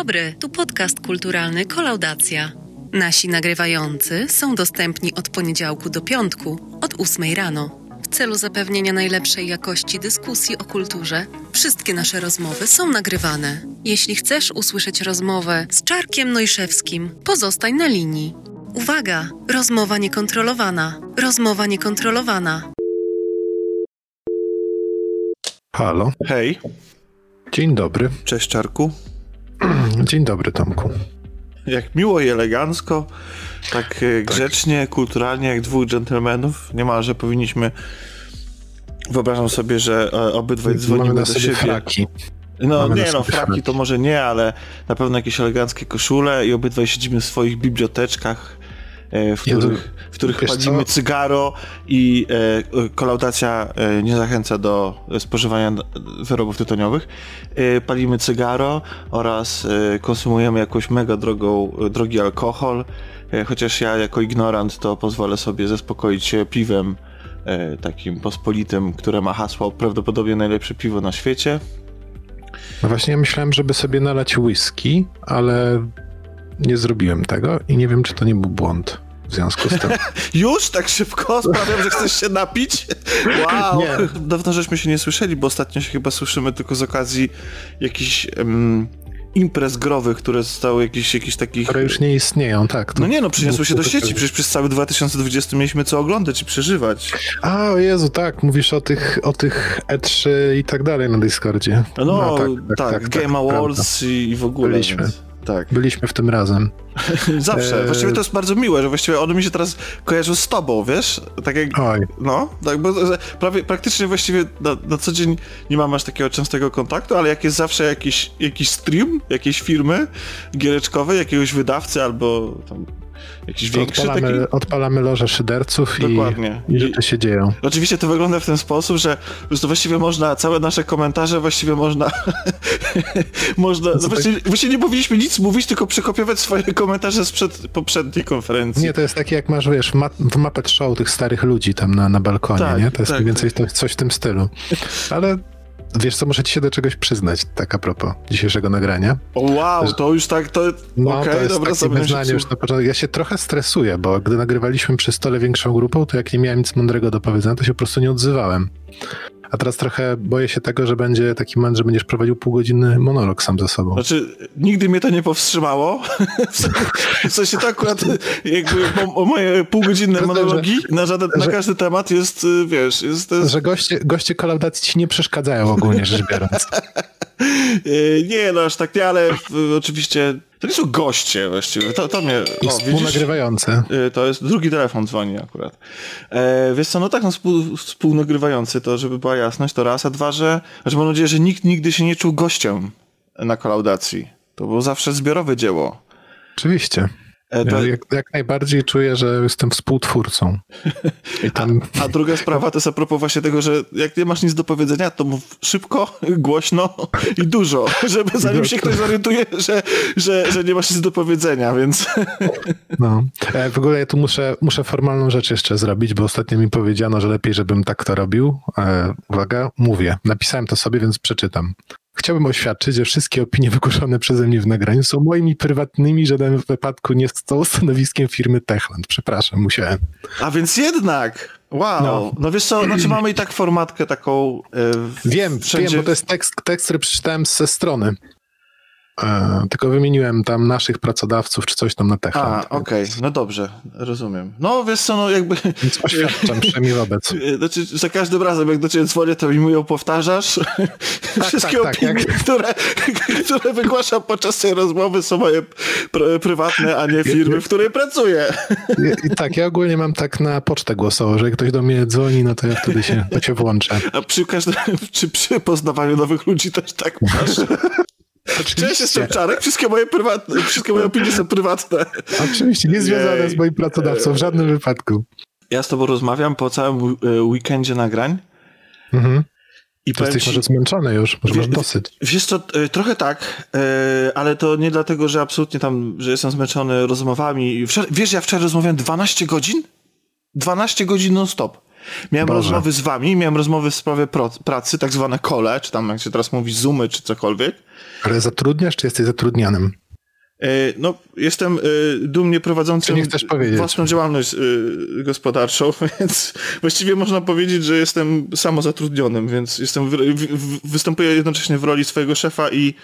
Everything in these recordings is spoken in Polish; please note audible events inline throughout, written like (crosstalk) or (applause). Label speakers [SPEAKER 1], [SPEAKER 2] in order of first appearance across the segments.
[SPEAKER 1] Dzień dobry, tu podcast kulturalny Kolaudacja. Nasi nagrywający są dostępni od poniedziałku do piątku, od 8 rano. W celu zapewnienia najlepszej jakości dyskusji o kulturze, wszystkie nasze rozmowy są nagrywane. Jeśli chcesz usłyszeć rozmowę z Czarkiem Nojszewskim, pozostań na linii. Uwaga! Rozmowa niekontrolowana. Rozmowa niekontrolowana.
[SPEAKER 2] Halo,
[SPEAKER 3] Hej,
[SPEAKER 2] dzień dobry.
[SPEAKER 3] cześć Czarku. (clears throat)
[SPEAKER 2] Dzień dobry, Tomku.
[SPEAKER 3] Jak miło i elegancko, tak, e, grzecznie, kulturalnie, jak dwóch dżentelmenów. Niemalże powinniśmy. Wyobrażam sobie, że e, obydwaj dzwonimy do siebie.
[SPEAKER 2] fraki.
[SPEAKER 3] No
[SPEAKER 2] Mamy
[SPEAKER 3] nie, no, fraki to może nie, ale na pewno jakieś eleganckie koszule i obydwaj siedzimy w swoich biblioteczkach, w
[SPEAKER 2] Jezu,
[SPEAKER 3] których, w których palimy cygaro i e, kolaudacja e, nie zachęca do spożywania wyrobów tytoniowych. E, palimy cygaro oraz e, konsumujemy jakąś mega drogą, drogi alkohol, e, chociaż ja jako ignorant to pozwolę sobie zaspokoić się piwem e, takim pospolitym, które ma hasło prawdopodobnie najlepsze piwo na świecie.
[SPEAKER 2] No właśnie ja myślałem, żeby sobie nalać whisky, ale nie zrobiłem tego i nie wiem, czy to nie był błąd w związku z tym. (laughs)
[SPEAKER 3] Już tak szybko? Sprawiam, że chcesz się napić? Wow!
[SPEAKER 2] Nie.
[SPEAKER 3] Dawno żeśmy się nie słyszeli, bo ostatnio się chyba słyszymy tylko z okazji jakichś em, imprez growych, które zostały jakichś, jakichś takich...
[SPEAKER 2] Które już nie istnieją, tak.
[SPEAKER 3] No nie no, przyniosły się do sieci, przecież przez cały 2020 mieliśmy co oglądać i przeżywać.
[SPEAKER 2] A, o Jezu, tak, mówisz o tych, o tych E3 i tak dalej na Discordzie.
[SPEAKER 3] No, tak, Game
[SPEAKER 2] prawda.
[SPEAKER 3] Awards i, i w ogóle.
[SPEAKER 2] Byliśmy.
[SPEAKER 3] Więc, tak,
[SPEAKER 2] Byliśmy w tym razem. (laughs)
[SPEAKER 3] zawsze.
[SPEAKER 2] Eee.
[SPEAKER 3] Właściwie to jest bardzo miłe, że właściwie one mi się teraz kojarzą z tobą, wiesz? Tak jak
[SPEAKER 2] Oj,
[SPEAKER 3] No, tak, bo prawie, praktycznie właściwie na, na co dzień nie mam aż takiego częstego kontaktu, ale jak jest zawsze jakiś, jakiś stream, jakiejś firmy giereczkowej, jakiegoś wydawcy albo tam jakiś większy taki...
[SPEAKER 2] odpalamy, odpalamy loże szyderców i,
[SPEAKER 3] Dokładnie.
[SPEAKER 2] i rzeczy się dzieją.
[SPEAKER 3] Oczywiście to wygląda w ten sposób, że po prostu właściwie można, całe nasze komentarze właściwie można, (laughs) można, no właściwie, właściwie nie powinniśmy nic mówić, tylko przekopiować swoje komentarze sprzed poprzedniej konferencji.
[SPEAKER 2] Nie, to jest takie jak masz, wiesz, w, ma- w Muppet Show tych starych ludzi tam na, na balkonie,
[SPEAKER 3] Tak,
[SPEAKER 2] nie? To jest
[SPEAKER 3] tak,
[SPEAKER 2] mniej więcej to, coś w tym stylu. Ale wiesz co, muszę ci się do czegoś przyznać, tak a propos dzisiejszego nagrania.
[SPEAKER 3] Wow, to już tak, to...
[SPEAKER 2] No,
[SPEAKER 3] Okej,
[SPEAKER 2] to jest
[SPEAKER 3] dobra,
[SPEAKER 2] takie wyznanie już na początku. Ja się trochę stresuję, bo gdy nagrywaliśmy przy stole większą grupą, to jak nie miałem nic mądrego do powiedzenia, to się po prostu nie odzywałem. A teraz trochę boję się tego, że będzie taki moment, że będziesz prowadził półgodzinny monolog sam ze sobą.
[SPEAKER 3] Znaczy, nigdy mnie to nie powstrzymało. W sensie to akurat jakby moje półgodzinne monologi na, żaden, na
[SPEAKER 2] że-
[SPEAKER 3] każdy temat jest, y, wiesz, jest
[SPEAKER 2] Że goście, goście kolaudacji ci nie przeszkadzają ogólnie rzecz biorąc. (laughs) (laughs)
[SPEAKER 3] y, nie, no aż tak nie, ale y, oczywiście to nie są goście właściwie. To, to mnie... O, widzisz?
[SPEAKER 2] współnagrywające.
[SPEAKER 3] Y, To jest drugi telefon dzwoni akurat. E, wiesz co, no tak, no współ, współnagrywający to, żeby była jasność, to raz, a dwa, że znaczy mam nadzieję, że nikt nigdy się nie czuł gościem na kolaudacji. To było zawsze zbiorowe dzieło.
[SPEAKER 2] Oczywiście.
[SPEAKER 3] E, to,
[SPEAKER 2] Ja jak, jak najbardziej czuję, że jestem współtwórcą. (laughs) Tam
[SPEAKER 3] A druga sprawa to jest a propos właśnie tego, że jak nie masz nic do powiedzenia, to mów szybko, (laughs) głośno i dużo, (laughs) żeby zanim się ktoś zorientuje, że, że, że nie masz nic do powiedzenia, więc
[SPEAKER 2] No. E, W ogóle ja tu muszę, muszę formalną rzecz jeszcze zrobić, bo ostatnio mi powiedziano, że lepiej, żebym tak to robił. E, uwaga, mówię. Napisałem to sobie, więc przeczytam. Chciałbym oświadczyć, że wszystkie opinie wygłoszone przeze mnie w nagraniu są moimi prywatnymi, żaden w wypadku nie są stanowiskiem firmy Techland. Przepraszam, musiałem.
[SPEAKER 3] a więc jednak, wow, no,
[SPEAKER 2] No.
[SPEAKER 3] wiesz co, znaczy mamy i tak formatkę taką w-
[SPEAKER 2] Wiem,
[SPEAKER 3] wszędzie.
[SPEAKER 2] wiem, bo to jest tekst, tekst który przeczytałem ze strony. E, tylko wymieniłem tam naszych pracodawców, czy coś tam na Techland.
[SPEAKER 3] A, okej, no dobrze, rozumiem. No wiesz co, no jakby...
[SPEAKER 2] Więc oświadczam (laughs) przynajmniej wobec.
[SPEAKER 3] Znaczy, za każdym razem, jak do ciebie dzwonię, to mi mówią, powtarzasz. (laughs) Wszystkie
[SPEAKER 2] tak, tak,
[SPEAKER 3] opinie, które, które wygłaszam podczas tej rozmowy są moje pr- prywatne, a nie firmy, w której pracuję.
[SPEAKER 2] I tak, ja ogólnie mam tak na pocztę głosową, że jak ktoś do mnie dzwoni, no to ja wtedy się, to się włączę.
[SPEAKER 3] A przy każdym, czy przy poznawaniu nowych ludzi też tak masz? (laughs) Cześć, jestem Czarek, wszystkie moje prywatne, wszystkie moje opinie są prywatne.
[SPEAKER 2] Oczywiście, nie związane z moim pracodawcą w żadnym wypadku.
[SPEAKER 3] Ja z tobą rozmawiam po całym e, weekendzie nagrań
[SPEAKER 2] Mhm.
[SPEAKER 3] i
[SPEAKER 2] To jesteś
[SPEAKER 3] ci,
[SPEAKER 2] może zmęczony już, może masz
[SPEAKER 3] Wie-
[SPEAKER 2] dosyć.
[SPEAKER 3] Wiesz co, e, trochę tak, e, ale to nie dlatego, że absolutnie tam, że jestem zmęczony rozmowami. Wczoraj, wiesz, ja wczoraj rozmawiałem 12 godzin? 12 godzin non stop. Miałem Boże. rozmowy z wami, miałem rozmowy w sprawie pracy, tak zwane kole, czy tam jak się teraz mówi zoomy, czy cokolwiek.
[SPEAKER 2] Ale zatrudniasz, czy jesteś zatrudnianym?
[SPEAKER 3] E, no, jestem e, dumnie prowadzącym własną działalność e, gospodarczą, (laughs) więc właściwie można powiedzieć, że jestem samozatrudnionym, więc jestem, występuję jednocześnie w roli swojego szefa i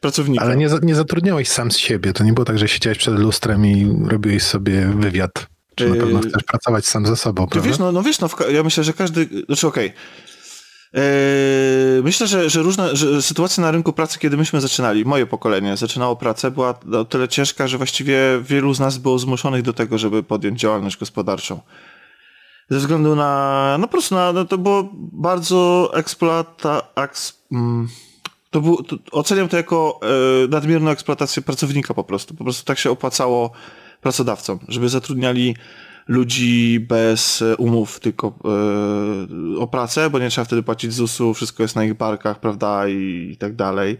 [SPEAKER 3] pracownika.
[SPEAKER 2] Ale nie, nie zatrudniałeś sam z siebie, to nie było tak, że siedziałeś przed lustrem i robiłeś sobie wywiad. Czy na pewno chcesz pracować sam ze sobą, prawda?
[SPEAKER 3] Wiesz, no, no wiesz, no, ja myślę, że każdy, znaczy okej, okay myślę, że, że różne że sytuacje na rynku pracy, kiedy myśmy zaczynali, moje pokolenie zaczynało pracę, była o tyle ciężka, że właściwie wielu z nas było zmuszonych do tego, żeby podjąć działalność gospodarczą. Ze względu na, no po prostu na, no to było bardzo eksploata, eks, mm, to był, to, oceniam to jako e, nadmierną eksploatację pracownika po prostu. Po prostu tak się opłacało pracodawcom, żeby zatrudniali ludzi bez e, umów tylko e, o pracę, bo nie trzeba wtedy płacić ZUS-u, wszystko jest na ich barkach, prawda, i, i tak dalej.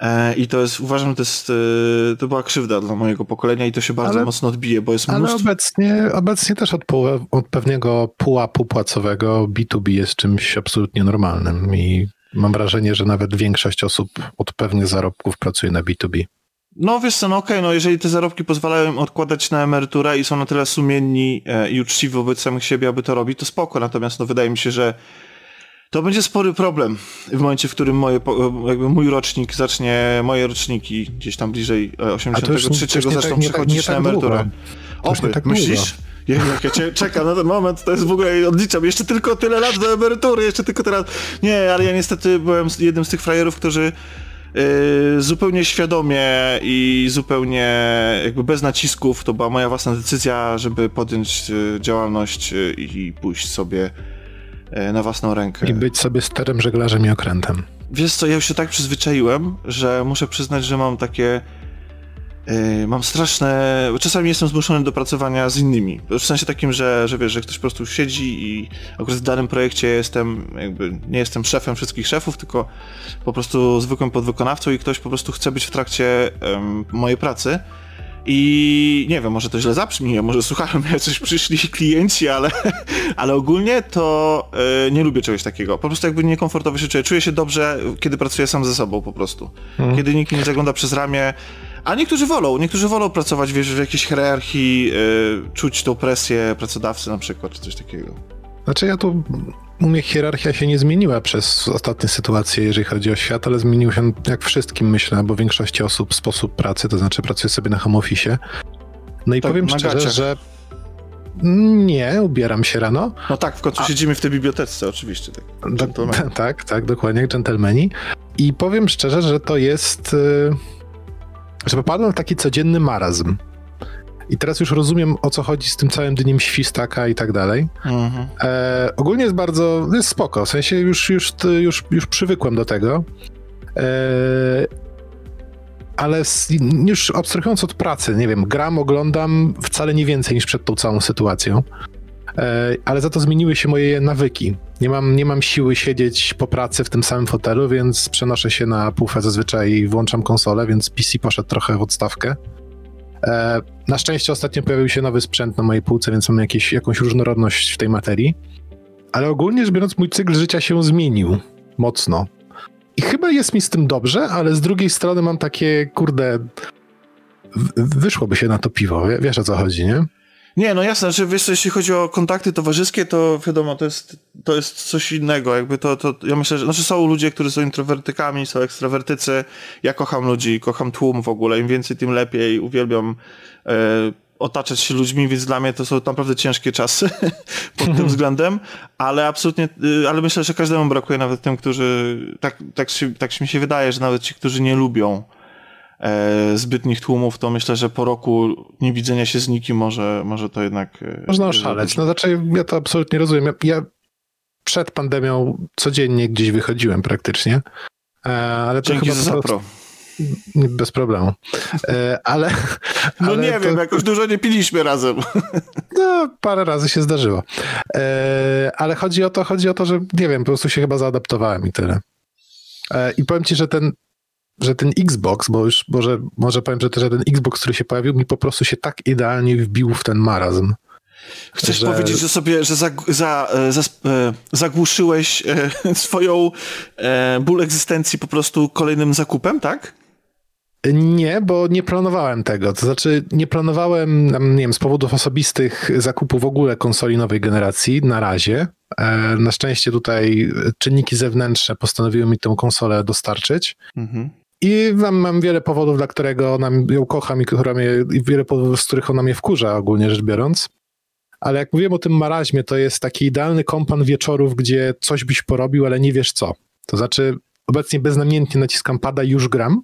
[SPEAKER 3] E, I to jest, uważam, to jest, to była krzywda dla mojego pokolenia i to się bardzo ale, mocno odbije, bo jest mnóstwo...
[SPEAKER 2] Ale obecnie, obecnie też od, od pewnego pułapu płacowego B2B jest czymś absolutnie normalnym i mam wrażenie, że nawet większość osób od pewnych zarobków pracuje na B2B.
[SPEAKER 3] No wiesz co, no okej, okay, no jeżeli te zarobki pozwalają im odkładać na emeryturę i są na tyle sumienni e, i uczciwi wobec samych siebie, aby to robić, to spoko. Natomiast no wydaje mi się, że to będzie spory problem w momencie, w którym moje, jakby mój rocznik zacznie, moje roczniki gdzieś tam bliżej 83 e, zaczną tak, przechodzić tak, na emeryturę. Oby, tak myślisz? Jak ja czekam na ten moment, to jest w ogóle, odliczam, jeszcze tylko tyle lat do emerytury, jeszcze tylko teraz. Nie, ale ja niestety byłem jednym z tych frajerów, którzy Yy, zupełnie świadomie i zupełnie jakby bez nacisków, to była moja własna decyzja, żeby podjąć yy, działalność yy, i pójść sobie na własną rękę.
[SPEAKER 2] I być sobie sterem, żeglarzem i okrętem.
[SPEAKER 3] Wiesz co, ja już się tak przyzwyczaiłem, że muszę przyznać, że mam takie mam straszne. Czasami jestem zmuszony do pracowania z innymi. W sensie takim, że, że wiesz, że ktoś po prostu siedzi i akurat w danym projekcie jestem, jakby nie jestem szefem wszystkich szefów, tylko po prostu zwykłym podwykonawcą i ktoś po prostu chce być w trakcie um, mojej pracy. I nie wiem, może to źle zabrzmi, może słuchają mnie coś przyszli klienci, ale, (laughs) ale ogólnie to yy, nie lubię czegoś takiego. Po prostu jakby niekomfortowo się czuję. Czuję się dobrze, kiedy pracuję sam ze sobą po prostu. Hmm. Kiedy nikt nie zagląda przez ramię, a niektórzy wolą, niektórzy wolą pracować wiesz, w jakiejś hierarchii, yy, czuć tą presję pracodawcy na przykład, czy coś takiego.
[SPEAKER 2] Znaczy ja tu, u mnie hierarchia się nie zmieniła przez ostatnie sytuacje, jeżeli chodzi o świat, ale zmienił się jak wszystkim myślę, bo większości osób sposób pracy, to znaczy pracuję sobie na home office. No i tak, powiem szczerze, gaciach. że nie, ubieram się rano.
[SPEAKER 3] No tak, w końcu A... siedzimy w tej bibliotece, oczywiście. Tak,
[SPEAKER 2] do, tak, tak, dokładnie, jak dżentelmeni. I powiem szczerze, że to jest... Yy że popadłem w taki codzienny marazm. I teraz już rozumiem, o co chodzi z tym całym dniem świstaka i tak dalej. Mhm. E, ogólnie jest bardzo, jest spoko, w sensie już, już, już, już przywykłem do tego. E, ale z, już abstrahując od pracy, nie wiem, gram, oglądam wcale nie więcej niż przed tą całą sytuacją. E, ale za to zmieniły się moje nawyki. Nie mam, nie mam siły siedzieć po pracy w tym samym fotelu, więc przenoszę się na pufę zazwyczaj i włączam konsolę, więc PC poszedł trochę w odstawkę. E, na szczęście ostatnio pojawił się nowy sprzęt na mojej półce, więc mam jakieś, jakąś różnorodność w tej materii. Ale ogólnie rzecz biorąc, mój cykl życia się zmienił mocno. I chyba jest mi z tym dobrze, ale z drugiej strony mam takie, kurde, wyszłoby się na to piwo. Wiesz o co chodzi, nie?
[SPEAKER 3] Nie, no jasne, że wiesz, jeśli chodzi o kontakty towarzyskie, to wiadomo, to jest, to jest coś innego, jakby to, to, ja myślę, że, znaczy są ludzie, którzy są introwertykami, są ekstrawertycy, ja kocham ludzi, kocham tłum w ogóle, im więcej, tym lepiej, uwielbiam e, otaczać się ludźmi, więc dla mnie to są naprawdę ciężkie czasy (laughs) pod tym (laughs) względem, ale absolutnie, y, ale myślę, że każdemu brakuje nawet tym, którzy, tak, tak, się, tak mi się wydaje, że nawet ci, którzy nie lubią e, zbytnich tłumów, to myślę, że po roku niewidzenia się z nikim może, może to jednak...
[SPEAKER 2] E, Można oszaleć. No znaczy ja to absolutnie rozumiem. Ja, ja przed pandemią codziennie gdzieś wychodziłem praktycznie. E, ale
[SPEAKER 3] to Dzięki chyba za pro.
[SPEAKER 2] Bez problemu. Ale. (laughs)
[SPEAKER 3] No
[SPEAKER 2] ale
[SPEAKER 3] nie to... wiem, jakoś dużo nie piliśmy razem. (laughs)
[SPEAKER 2] No, parę razy się zdarzyło. Ale chodzi o to, chodzi o to, że nie wiem, po prostu się chyba zaadaptowałem i tyle. I powiem ci, że ten że ten Xbox, bo już może, może powiem, że, że ten Xbox, który się pojawił, mi po prostu się tak idealnie wbił w ten marazm.
[SPEAKER 3] Chcesz że... powiedzieć, że sobie, że za, za, e, za, e, zagłuszyłeś e, (laughs) swoją ból egzystencji po prostu kolejnym zakupem, tak?
[SPEAKER 2] Nie, bo nie planowałem tego. To znaczy, nie planowałem, nie wiem, z powodów osobistych zakupu w ogóle konsoli nowej generacji na razie. Na szczęście tutaj czynniki zewnętrzne postanowiły mi tę konsolę dostarczyć. Mhm. I mam, wiele powodów, dla którego ona ją kocham i, która mnie, i wiele powodów, z których ona mnie wkurza, ogólnie rzecz biorąc. Ale jak mówiłem o tym maraźmie, to jest taki idealny kompan wieczorów, gdzie coś byś porobił, ale nie wiesz co. To znaczy, obecnie beznamiętnie naciskam pada już gram.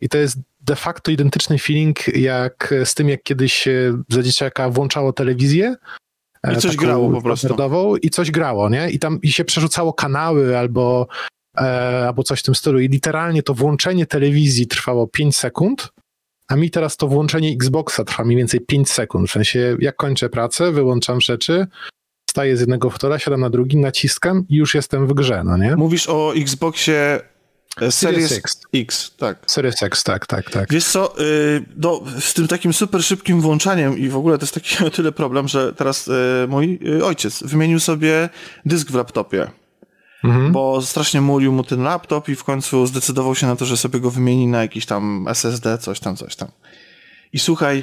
[SPEAKER 2] I to jest de facto identyczny feeling jak z tym, jak kiedyś za dzieciaka włączało telewizję.
[SPEAKER 3] I coś grało po prostu.
[SPEAKER 2] I coś grało, nie? I tam i się przerzucało kanały albo, e, albo coś w tym stylu. I literalnie to włączenie telewizji trwało 5 sekund, a mi teraz to włączenie Xboxa trwa mniej więcej 5 sekund. W sensie, jak kończę pracę, wyłączam rzeczy, staję z jednego fotora, siadam na drugi, naciskam i już jestem w grze, no nie?
[SPEAKER 3] Mówisz o Xboxie e, Series, Series X. X. tak.
[SPEAKER 2] Series X, tak, tak, tak.
[SPEAKER 3] Wiesz co, yy, no, z tym takim super szybkim włączaniem i w ogóle to jest taki (laughs) o tyle problem, że teraz yy, mój yy, ojciec wymienił sobie dysk w laptopie mhm. bo strasznie mulił mu ten laptop i w końcu zdecydował się na to, że sobie go wymieni na jakiś tam SSD, coś tam, coś tam. I słuchaj,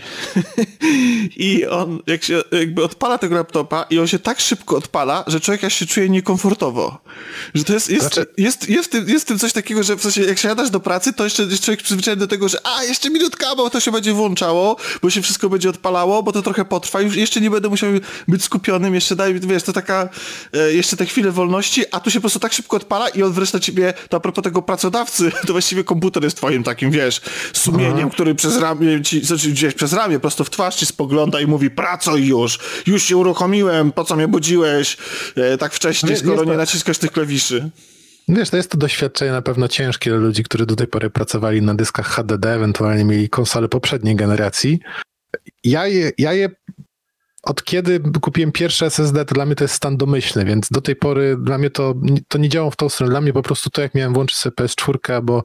[SPEAKER 3] (laughs) i on jak się, jakby odpala tego laptopa i on się tak szybko odpala, że człowiek się czuje niekomfortowo. Że to jest, jest, znaczy... jest, jest, jest, jest w tym coś takiego, że w sensie jak siadasz do pracy, to jeszcze jest człowiek przyzwyczajony do tego, że a, jeszcze minutka, bo to się będzie włączało, bo się wszystko będzie odpalało, bo to trochę potrwa, już jeszcze nie będę musiał być skupionym, jeszcze daj wiesz, to taka, e, jeszcze te chwile wolności, a tu się po prostu tak szybko odpala i on wreszcie ciebie, to a propos tego pracodawcy, (laughs) to właściwie komputer jest twoim takim, wiesz, sumieniem, Aha. który przez ramię ci, znaczy gdzieś przez ramię, prosto w twarz ci spogląda i mówi, pracuj już, już się uruchomiłem, po co mnie budziłeś e, tak wcześnie, skoro nie naciskasz tych klawiszy.
[SPEAKER 2] Wiesz, to jest to doświadczenie na pewno ciężkie dla ludzi, którzy do tej pory pracowali na dyskach HDD, ewentualnie mieli konsole poprzedniej generacji. Ja je, ja je od kiedy kupiłem pierwsze SSD, to dla mnie to jest stan domyślny, więc do tej pory dla mnie to, to nie działało w tą stronę. Dla mnie po prostu to, jak miałem włączyć sobie PS4 albo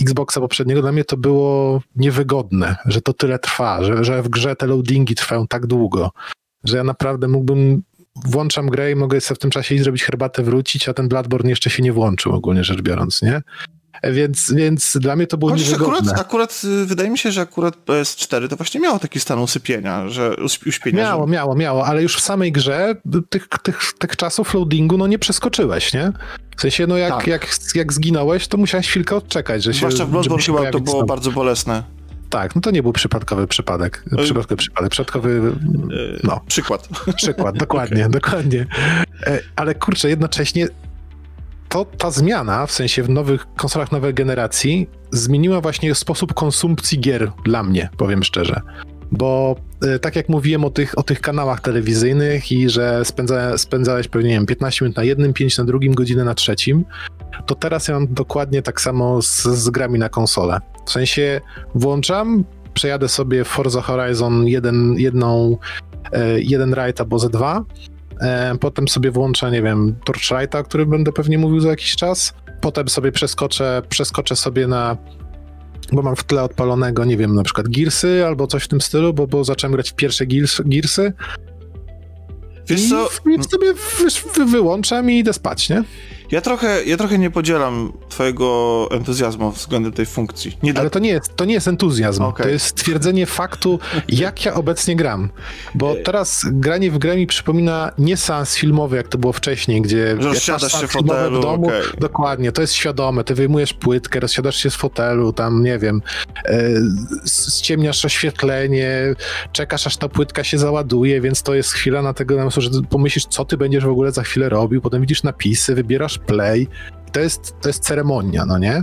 [SPEAKER 2] Xboxa poprzedniego, dla mnie to było niewygodne, że to tyle trwa, że, że w grze te loadingi trwają tak długo, że ja naprawdę mógłbym włączam grę i mogę sobie w tym czasie iść zrobić herbatę, wrócić, a ten Bloodborne jeszcze się nie włączył ogólnie rzecz biorąc, nie? Więc, więc dla mnie to było Chociaż niewygodne.
[SPEAKER 3] Akurat, akurat y, wydaje mi się, że akurat PS4 to właśnie miało taki stan usypienia, że uśpienia.
[SPEAKER 2] Miało,
[SPEAKER 3] że...
[SPEAKER 2] miało, miało, ale już w samej grze tych, tych, tych czasów loadingu no nie przeskoczyłeś, nie? W sensie, no jak, tak. jak, jak zginąłeś, to musiałeś chwilkę odczekać, że się...
[SPEAKER 3] Zwłaszcza w Bloodborne chyba to było bardzo bolesne.
[SPEAKER 2] Tak, no to nie był przypadkowy przypadek. E, przypadkowy przypadek, przypadkowy, no.
[SPEAKER 3] E, przykład.
[SPEAKER 2] Przykład, (laughs) dokładnie, okay. dokładnie. E, ale kurczę, jednocześnie to ta zmiana, w sensie w nowych konsolach nowej generacji, zmieniła właśnie sposób konsumpcji gier dla mnie, powiem szczerze. Bo e, tak jak mówiłem o tych, o tych kanałach telewizyjnych i że spędza, spędzałeś pewnie, nie wiem, 15 minut na jednym, 5 na drugim, godzinę na trzecim, to teraz ja mam dokładnie tak samo z, z grami na konsolę. W sensie włączam, przejadę sobie Forza Horizon jeden, jedną, e, jeden rajd albo ze dwa, potem sobie włączę, nie wiem, Torchlighta, o którym będę pewnie mówił za jakiś czas. Potem sobie przeskoczę, przeskoczę sobie na bo mam w tle odpalonego, nie wiem, na przykład Gearsy albo coś w tym stylu, bo, bo zacząłem grać w pierwsze Gears, Gearsy. Wiesz co? I, i sobie wyłączam i idę spać, nie?
[SPEAKER 3] Ja trochę, ja trochę nie podzielam twojego entuzjazmu względem tej funkcji.
[SPEAKER 2] Nie Ale to nie jest, to nie jest entuzjazm, okay. to jest stwierdzenie faktu, jak ja obecnie gram. Bo teraz granie w grę mi przypomina nie sens filmowy, jak to było wcześniej, gdzie
[SPEAKER 3] rozsiadasz się w fotelu,
[SPEAKER 2] w domu. Okay. Dokładnie, to jest świadome. Ty wyjmujesz płytkę, rozsiadasz się z fotelu, tam nie wiem, e, ściemniasz oświetlenie, czekasz aż ta płytka się załaduje, więc to jest chwila na tego, że pomyślisz, co ty będziesz w ogóle za chwilę robił, potem widzisz napisy, wybierasz play. To jest, to jest ceremonia, no nie?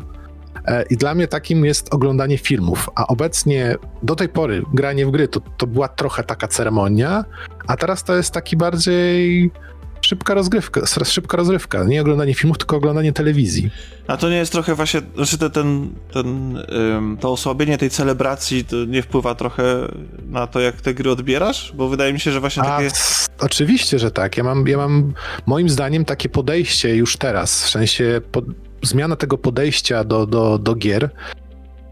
[SPEAKER 2] E, I dla mnie takim jest oglądanie filmów. A obecnie do tej pory granie w gry to, to była trochę taka ceremonia, a teraz to jest taki bardziej szybka rozgrywka, szybka rozrywka. Nie oglądanie filmów, tylko oglądanie telewizji.
[SPEAKER 3] A to nie jest trochę właśnie, znaczy ten, ten, ten to osłabienie tej celebracji to nie wpływa trochę na to, jak te gry odbierasz? Bo wydaje mi się, że właśnie takie...
[SPEAKER 2] A, oczywiście, że tak. Ja mam, ja mam moim zdaniem takie podejście już teraz, w sensie po, zmiana tego podejścia do, do, do gier,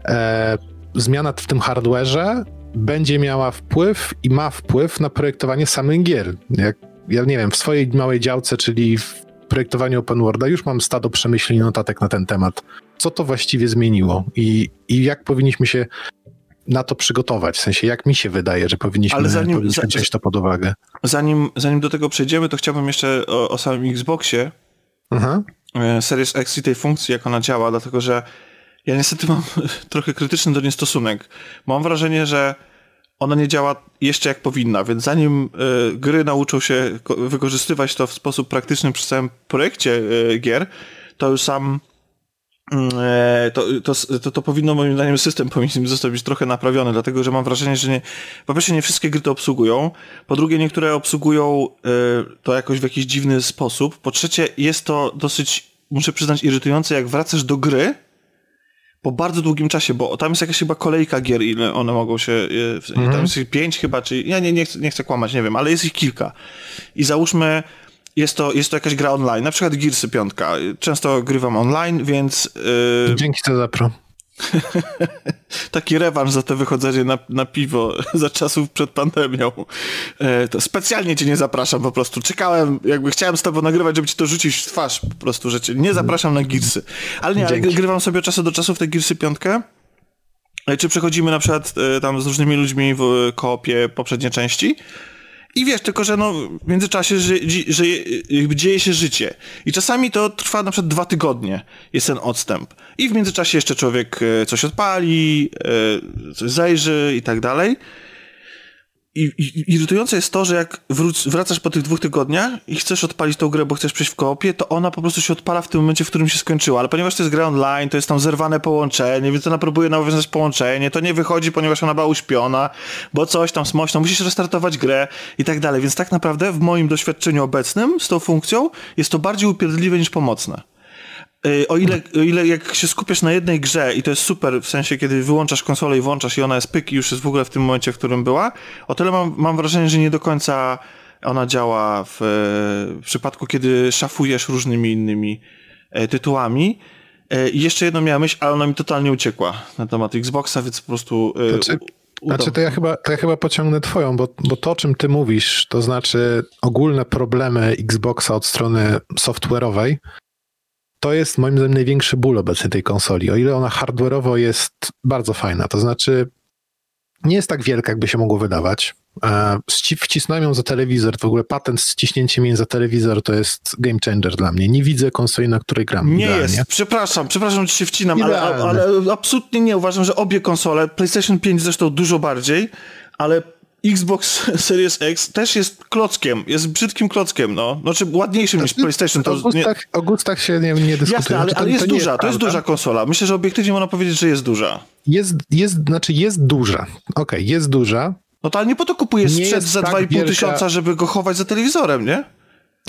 [SPEAKER 2] e, zmiana w tym hardware'ze będzie miała wpływ i ma wpływ na projektowanie samych gier. Jak, ja nie wiem, w swojej małej działce, czyli w projektowaniu open worlda już mam stado przemyśleń notatek na ten temat. Co to właściwie zmieniło i, i jak powinniśmy się na to przygotować? W sensie, jak mi się wydaje, że powinniśmy, Ale zanim, powinniśmy wziąć to pod uwagę.
[SPEAKER 3] Zanim, zanim do tego przejdziemy, to chciałbym jeszcze o, o samym Xboxie. E, Series X i tej funkcji, jak ona działa, dlatego że ja niestety mam (laughs) trochę krytyczny do niej stosunek. Mam wrażenie, że ona nie działa jeszcze jak powinna, więc zanim y, gry nauczą się wykorzystywać to w sposób praktyczny przy całym projekcie y, gier, to już sam mm, to, to, to, to, powinno moim zdaniem system (laughs) powinien zostać trochę naprawiony, dlatego że mam wrażenie, że nie, po pierwsze nie wszystkie gry to obsługują, po drugie niektóre obsługują to jakoś w jakiś dziwny sposób, po trzecie jest to dosyć, muszę przyznać, irytujące, jak wracasz do gry, po bardzo długim czasie, bo tam jest jakaś chyba kolejka gier, ile one mogą się, mhm. tam jest ich pięć chyba, czy ja nie, nie, chcę, nie chcę kłamać, nie wiem, ale jest ich kilka. I załóżmy, jest to, jest to jakaś gra online, na przykład Gearsy piątka. Często grywam online, więc...
[SPEAKER 2] Yy... Dzięki za zapro. (laughs)
[SPEAKER 3] Taki rewanż za to wychodzenie na, na piwo (laughs) za czasów przed pandemią. E, specjalnie cię nie zapraszam po prostu. Czekałem, jakby chciałem z tobą nagrywać, żeby ci to rzucić w twarz po prostu, że cię nie zapraszam na girsy. Ale nie, ale grywam sobie od czasu do czasu w te girsy piątkę. E, czy przechodzimy na przykład e, tam z różnymi ludźmi w koopie poprzednie części. I wiesz, tylko że no, w międzyczasie że, że, dzieje się życie. I czasami to trwa na przykład dwa tygodnie, jest ten odstęp. I w międzyczasie jeszcze człowiek e, coś odpali, e, coś zajrzy i tak dalej. I, i, irytujące jest to, że jak wróc, wracasz po tych dwóch tygodniach i chcesz odpalić tą grę, bo chcesz przejść w koopie, to ona po prostu się odpala w tym momencie, w którym się skończyła. Ale ponieważ to jest gra online, to jest tam zerwane połączenie, więc ona próbuje nawiązać połączenie, to nie wychodzi, ponieważ ona była uśpiona, bo coś tam smośno, musisz restartować grę i tak dalej. Więc tak naprawdę w moim doświadczeniu obecnym z tą funkcją jest to bardziej upierdliwe niż pomocne. Y, o ile, o ile jak się skupiasz na jednej grze i to jest super, w sensie kiedy wyłączasz konsolę i włączasz i ona jest pyk i już jest w ogóle w tym momencie, w którym była, o tyle mam, mam wrażenie, że nie do końca ona działa w, w przypadku, kiedy szafujesz różnymi innymi e, tytułami. E, I jeszcze jedno miałem myśl, ale ona mi totalnie uciekła na temat Xboxa, więc po prostu...
[SPEAKER 2] Znaczy, znaczy to ja chyba, to ja chyba pociągnę twoją, bo, bo to, o czym ty mówisz, to znaczy ogólne problemy Xboxa od strony software'owej, to jest moim zdaniem największy ból obecnie tej konsoli. O ile ona hardware'owo jest bardzo fajna, to znaczy nie jest tak wielka, jakby się mogło wydawać. E, wcisnąłem ją za telewizor, w ogóle patent z ciśnięciem jej za telewizor to jest game changer dla mnie. Nie widzę konsoli, na której gram.
[SPEAKER 3] Nie idealnie. jest, przepraszam, przepraszam, że się wcinam, ale, ale, absolutnie nie. Uważam, że obie konsole, PlayStation 5 zresztą dużo bardziej, ale Xbox (laughs) Series X też jest klockiem, jest brzydkim klockiem, no. Znaczy ładniejszym niż PlayStation.
[SPEAKER 2] To o, gustach, nie... o gustach się nie, nie dyskutuje.
[SPEAKER 3] Jasne, ale, ale jest to duża, jest to jest duża konsola. Myślę, że obiektywnie można powiedzieć, że jest duża.
[SPEAKER 2] Jest, jest znaczy jest duża. Okej, okay, jest duża.
[SPEAKER 3] No to ale nie po to kupujesz sprzęt za tak 2,5 wielka... tysiąca, żeby go chować za telewizorem, nie?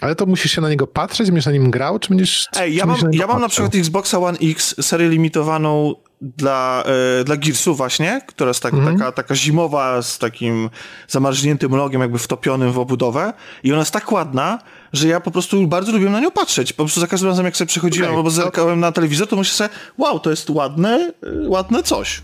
[SPEAKER 2] Ale to musisz się na niego patrzeć, będziesz na nim grał, czy będziesz...
[SPEAKER 3] Ej, ja mam, ja mam na przykład Xboxa One X, serię limitowaną dla, e, dla Gearsu właśnie, która jest tak, mhm. taka, taka zimowa z takim zamarzniętym logiem jakby wtopionym w obudowę i ona jest tak ładna, że ja po prostu bardzo lubię na nią patrzeć. Po prostu za każdym razem jak sobie przechodziłem okay. albo zerkałem na telewizor, to myślę sobie, wow, to jest ładne, e, ładne coś.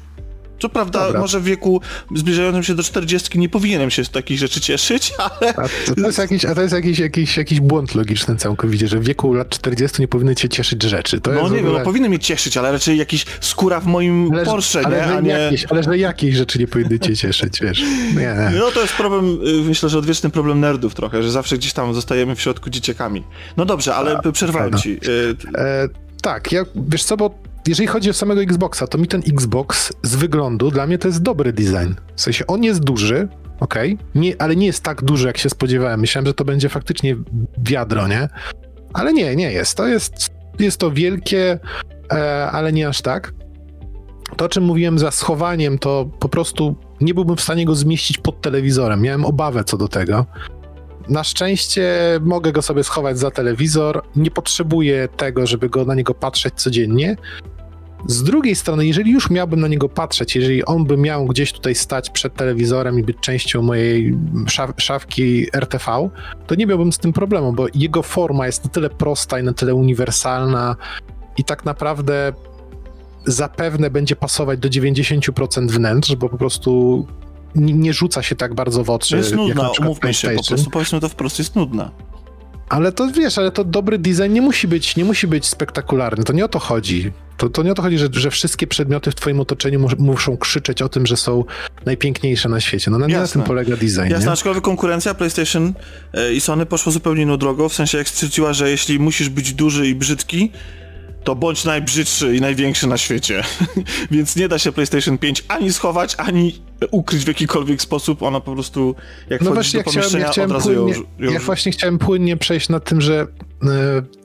[SPEAKER 3] Co prawda, Dobra. może w wieku zbliżającym się do 40 nie powinienem się z takich rzeczy cieszyć, (laughs) ale...
[SPEAKER 2] A to, to jest, jakiś, a to jest jakiś, jakiś, jakiś błąd logiczny całkowicie, że w wieku lat 40 nie powinny cię cieszyć rzeczy. To
[SPEAKER 3] no nie
[SPEAKER 2] ogóle...
[SPEAKER 3] wiem, no powinny mnie cieszyć, ale raczej jakiś skóra w moim ale, Porsche,
[SPEAKER 2] ale,
[SPEAKER 3] nie?
[SPEAKER 2] A nie... Jakieś, ale że jakieś rzeczy nie powinny cię cieszyć, wiesz. Nie.
[SPEAKER 3] No to jest problem, y, myślę, że odwieczny problem nerdów trochę, że zawsze gdzieś tam zostajemy w środku dzieciakami. No dobrze, ale a, przerwałem ci. Y,
[SPEAKER 2] e, tak, ja, wiesz co, bo jeżeli chodzi o samego Xboxa, to mi ten Xbox z wyglądu dla mnie to jest dobry design. W sensie on jest duży, ok, nie, ale nie jest tak duży, jak się spodziewałem. Myślałem, że to będzie faktycznie wiadro, nie? Ale nie, nie jest. To jest, jest to wielkie, e, ale nie aż tak. To, o czym mówiłem za schowaniem, to po prostu nie byłbym w stanie go zmieścić pod telewizorem. Miałem obawę co do tego. Na szczęście mogę go sobie schować za telewizor. Nie potrzebuję tego, żeby go na niego patrzeć codziennie. Z drugiej strony, jeżeli już miałbym na niego patrzeć, jeżeli on by miał gdzieś tutaj stać przed telewizorem i być częścią mojej szaf szafki RTV, to nie miałbym z tym problemu, bo jego forma jest na tyle prosta i na tyle uniwersalna i tak naprawdę zapewne będzie pasować do 90% wnętrz, bo po prostu nie rzuca się tak bardzo w oczy.
[SPEAKER 3] Jest nudna, umówmy się, po prostu powiedzmy to wprost, jest nudna.
[SPEAKER 2] Ale to wiesz, ale to dobry design nie musi być, nie musi być spektakularny. To nie o to chodzi. To, to nie o to chodzi, że, że wszystkie przedmioty w twoim otoczeniu muszą krzyczeć o tym, że są najpiękniejsze na świecie. No na, na tym polega design.
[SPEAKER 3] Jasne, nie? aczkolwiek konkurencja PlayStation e, i Sony poszło zupełnie inną drogą, w sensie jak stwierdziła, że jeśli musisz być duży i brzydki, to bądź najbrzydszy i największy na świecie. (laughs) Więc nie da się PlayStation 5 ani schować, ani ukryć w jakikolwiek sposób. Ona po prostu, jak no właśnie, do pomieszczenia, chciałem, ja chciałem płynnie, ją, ją...
[SPEAKER 2] Ja właśnie chciałem płynnie przejść na tym, że y,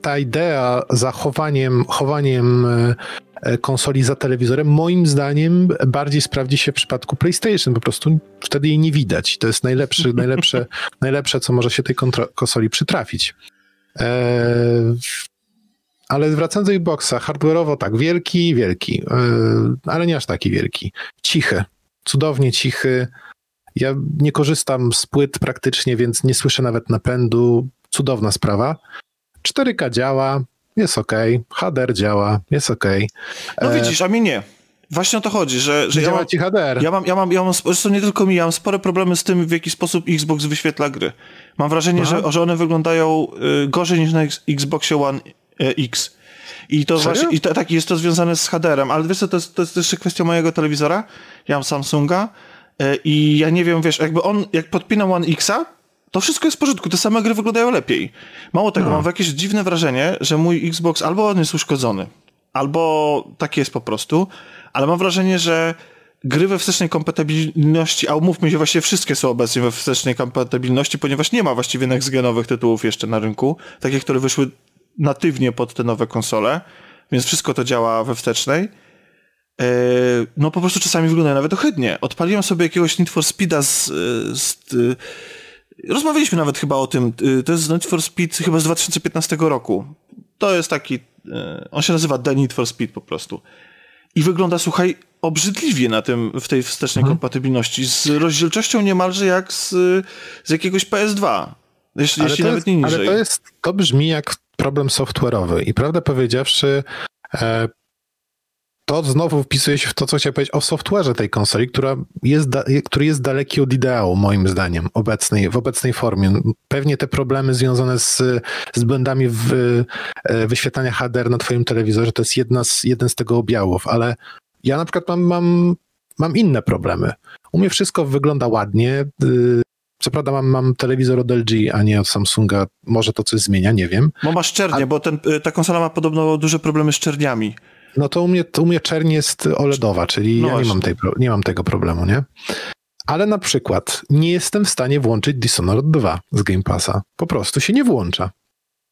[SPEAKER 2] ta idea zachowaniem chowaniem y, konsoli za telewizorem, moim zdaniem bardziej sprawdzi się w przypadku PlayStation. Po prostu wtedy jej nie widać. To jest najlepszy, najlepsze, (laughs) najlepsze, co może się tej konsoli przytrafić. Eee, ale wracając do Xboxa, hardware'owo tak, wielki, wielki, yy, ale nie aż taki wielki. Cichy, cudownie cichy. Ja nie korzystam z płyt praktycznie, więc nie słyszę nawet napędu. Cudowna sprawa. 4K działa, jest ok. HDR działa, jest ok.
[SPEAKER 3] No e, widzisz, a mi nie. Właśnie o to chodzi, że, że
[SPEAKER 2] ja mam, ci HDR.
[SPEAKER 3] Ja mam, ja mam, ja mam, zresztą nie tylko mi, ja mam spore problemy z tym, w jaki sposób Xbox wyświetla gry. Mam wrażenie, że, że one wyglądają y, gorzej niż na Xboxie One E, X. I to Serio? właśnie, i to, tak, jest to związane z HDR-em, ale wiesz co, to jest, to jest jeszcze kwestia mojego telewizora. Ja mam Samsunga e, i ja nie wiem, wiesz, jakby on, jak podpinam One Xa, to wszystko jest w porządku, te same gry wyglądają lepiej. Mało tego, no. mam jakieś dziwne wrażenie, że mój Xbox albo on jest uszkodzony, albo tak jest po prostu, ale mam wrażenie, że gry we wstecznej kompatybilności, a umówmy się, właściwie wszystkie są obecnie we wstecznej kompatybilności, ponieważ nie ma właściwie next-genowych tytułów jeszcze na rynku, takie, które wyszły natywnie pod te nowe konsole, więc wszystko to działa we wstecznej. E, no po prostu czasami wygląda nawet ohydnie. Odpaliłem sobie jakiegoś Need for Speeda z, z, Rozmawialiśmy nawet chyba o tym. To jest Need for Speed chyba z 2015 roku. To jest taki... E, on się nazywa The Need for Speed po prostu. I wygląda, słuchaj, obrzydliwie na tym, w tej wstecznej mhm. kompatybilności. Z rozdzielczością niemalże jak z, z jakiegoś PS2. Jeśli, jeśli nawet jest, nie niżej.
[SPEAKER 2] Ale to jest, to brzmi jak problem software'owy. I prawdę powiedziawszy, e, to znowu wpisuje się w to, co chciałem powiedzieć o software'ze tej konsoli, która jest który jest daleki od ideału, moim zdaniem, obecnej, w obecnej formie. Pewnie te problemy związane z, z błędami w e, wyświetlania HDR na twoim telewizorze to jest jedna z, jeden z tego objawów, ale ja na przykład mam, mam, mam inne problemy. U mnie wszystko wygląda ładnie, y, co prawda mam, mam telewizor od LG, a nie od Samsunga. Może to coś zmienia, nie wiem.
[SPEAKER 3] Bo masz czernie, a... bo ten, y, ta konsola ma podobno duże problemy z czerniami.
[SPEAKER 2] No to u mnie, to u mnie czerń jest OLEDowa, czyli no ja nie mam, tej, nie mam tego problemu, nie? Ale na przykład nie jestem w stanie włączyć Dishonored 2 z Game Passa. Po prostu się nie włącza.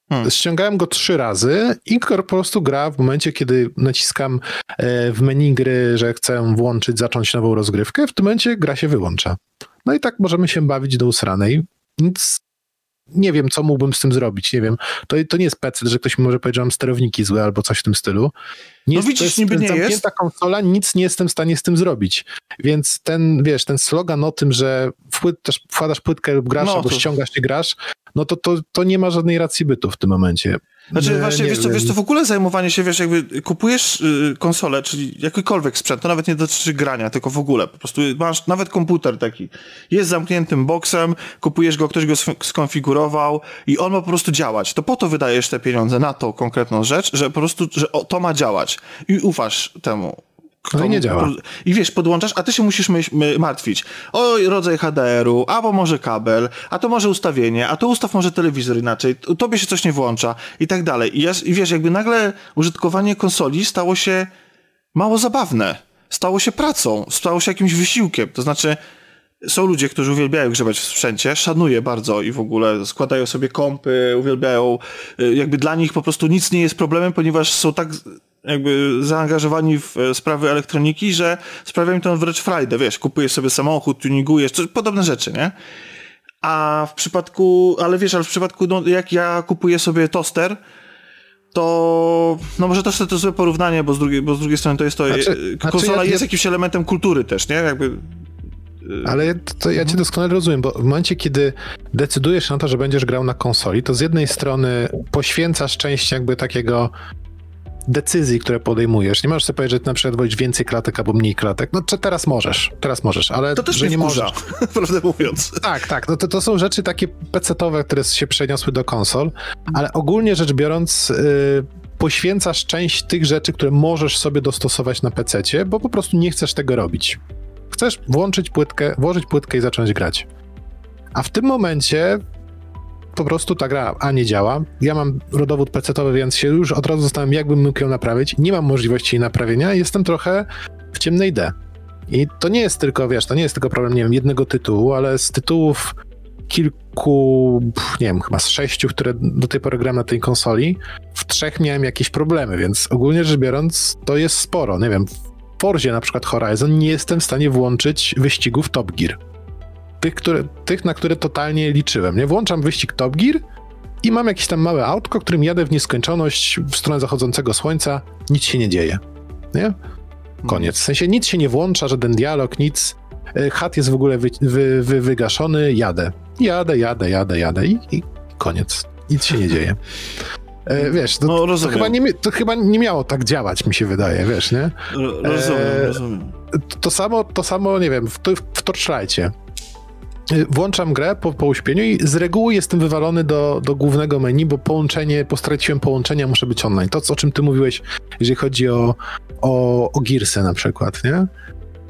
[SPEAKER 2] Hmm. Ściągałem go trzy razy i po prostu gra w momencie, kiedy naciskam e, w menu gry, że chcę włączyć, zacząć nową rozgrywkę, w tym momencie gra się wyłącza. No i tak możemy się bawić do usranej. Nic nie wiem, co mógłbym z tym zrobić, nie wiem. To, to nie jest PC, że ktoś mi może powiedzieć, że mam sterowniki złe albo coś w tym stylu.
[SPEAKER 3] Nie no jest, widzisz, niby nie jest.
[SPEAKER 2] Konsola, nic nie jestem w stanie z tym zrobić. Więc ten, wiesz, ten slogan o tym, że wpłyt, też wkładasz płytkę lub grasz, no, albo to... ściągasz i grasz, no to, to, to nie ma żadnej racji bytu w tym momencie.
[SPEAKER 3] Znaczy nie, właśnie, nie wiesz, co, wiesz co, w ogóle zajmowanie się, wiesz, jakby kupujesz y, konsolę, czyli jakikolwiek sprzęt, to nawet nie dotyczy grania, tylko w ogóle, po prostu masz nawet komputer taki, jest zamkniętym boksem, kupujesz go, ktoś go skonfigurował i on ma po prostu działać. To po to wydajesz te pieniądze na tą konkretną rzecz, że po prostu, że to ma działać i ufasz temu.
[SPEAKER 2] No i nie działa.
[SPEAKER 3] I wiesz, podłączasz, a ty się musisz my, my, martwić. O rodzaj HDR-u, albo może kabel, a to może ustawienie, a to ustaw może telewizor inaczej, tobie się coś nie włącza i tak dalej. I, ja, I wiesz, jakby nagle użytkowanie konsoli stało się mało zabawne. Stało się pracą, stało się jakimś wysiłkiem. To znaczy, są ludzie, którzy uwielbiają grzebać w sprzęcie, szanuję bardzo i w ogóle składają sobie kompy, uwielbiają, y, jakby dla nich po prostu nic nie jest problemem, ponieważ są tak jakby zaangażowani w e, sprawy elektroniki, że sprawia mi to wręcz frajdę, wiesz, kupujesz sobie samochód, tuningujesz, coś, podobne rzeczy, nie? A w przypadku, ale wiesz, ale w przypadku, no, jak ja kupuję sobie toster, to, no może też to złe porównanie, bo z drugiej, bo z drugiej strony to jest to, znaczy, konsola znaczy ja, jest jakimś elementem kultury też, nie? Jakby
[SPEAKER 2] e, ale to ja cię doskonale rozumiem, bo w momencie, kiedy decydujesz na to, że będziesz grał na konsoli, to z jednej strony poświęcasz część jakby takiego decyzji, które podejmujesz. Nie możesz sobie powiedzieć, że na przykład wolisz więcej klatek albo mniej klatek. No czy teraz możesz, teraz możesz, ale
[SPEAKER 3] to też
[SPEAKER 2] że nie
[SPEAKER 3] możesz. (laughs) prawdę mówiąc.
[SPEAKER 2] Tak, tak. No to, to są rzeczy takie pecetowe, które się przeniosły do konsol, ale ogólnie rzecz biorąc, yy, poświęcasz część tych rzeczy, które możesz sobie dostosować na PC, bo po prostu nie chcesz tego robić. Chcesz włączyć płytkę, włożyć płytkę i zacząć grać. A w tym momencie po prostu ta gra A nie działa. Ja mam rodowód pecetowy, więc się już od razu zastanawiam, jakbym mógł ją naprawić. Nie mam możliwości jej naprawienia jestem trochę w ciemnej D. I to nie jest tylko, wiesz, to nie jest tylko problem, nie wiem, jednego tytułu, ale z tytułów kilku, nie wiem, chyba z sześciu, które do tej pory gram na tej konsoli, w trzech miałem jakieś problemy, więc ogólnie rzecz biorąc, to jest sporo. Nie wiem, w Forzie na przykład Horizon nie jestem w stanie włączyć wyścigów Top Gear tych, które, tych, na które totalnie liczyłem. Nie włączam wyścig Top Gear i mam jakieś tam małe autko, którym jadę w nieskończoność w stronę zachodzącego słońca, nic się nie dzieje. Nie? Koniec. W sensie nic się nie włącza, żaden dialog, nic. E, chat jest w ogóle wy, wy, wy, wygaszony, jadę. Jadę, jadę, jadę, jadę i, i koniec. Nic się nie dzieje. E, wiesz, to, no, to, chyba nie, to chyba nie miało tak działać, mi się wydaje, wiesz, nie?
[SPEAKER 3] Rozumiem, e, rozumiem.
[SPEAKER 2] To samo, to samo, nie wiem, w, w Torchlightie włączam grę po, po uśpieniu i z reguły jestem wywalony do, do głównego menu, bo połączenie, postraciłem połączenia, muszę być online. To, o czym ty mówiłeś, jeżeli chodzi o, o, o Gearsy na przykład, nie?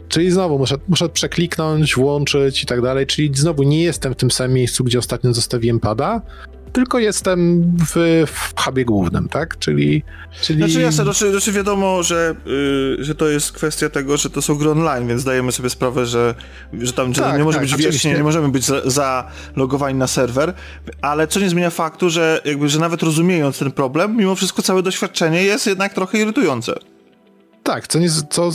[SPEAKER 2] Czyli znowu muszę, muszę przekliknąć, włączyć i tak dalej, czyli znowu nie jestem w tym samym miejscu, gdzie ostatnio zostawiłem pada, tylko jestem w, w hubie głównym, tak? Czyli. czyli...
[SPEAKER 3] Znaczy jasne, znaczy, znaczy wiadomo, że, yy, że to jest kwestia tego, że to są gry online, więc dajemy sobie sprawę, że, że tam tak, nie może tak, być wiecznie, nie możemy być zalogowani za na serwer, ale co nie zmienia faktu, że jakby, że nawet rozumiejąc ten problem, mimo wszystko całe doświadczenie jest jednak trochę irytujące.
[SPEAKER 2] Tak, co, nie, co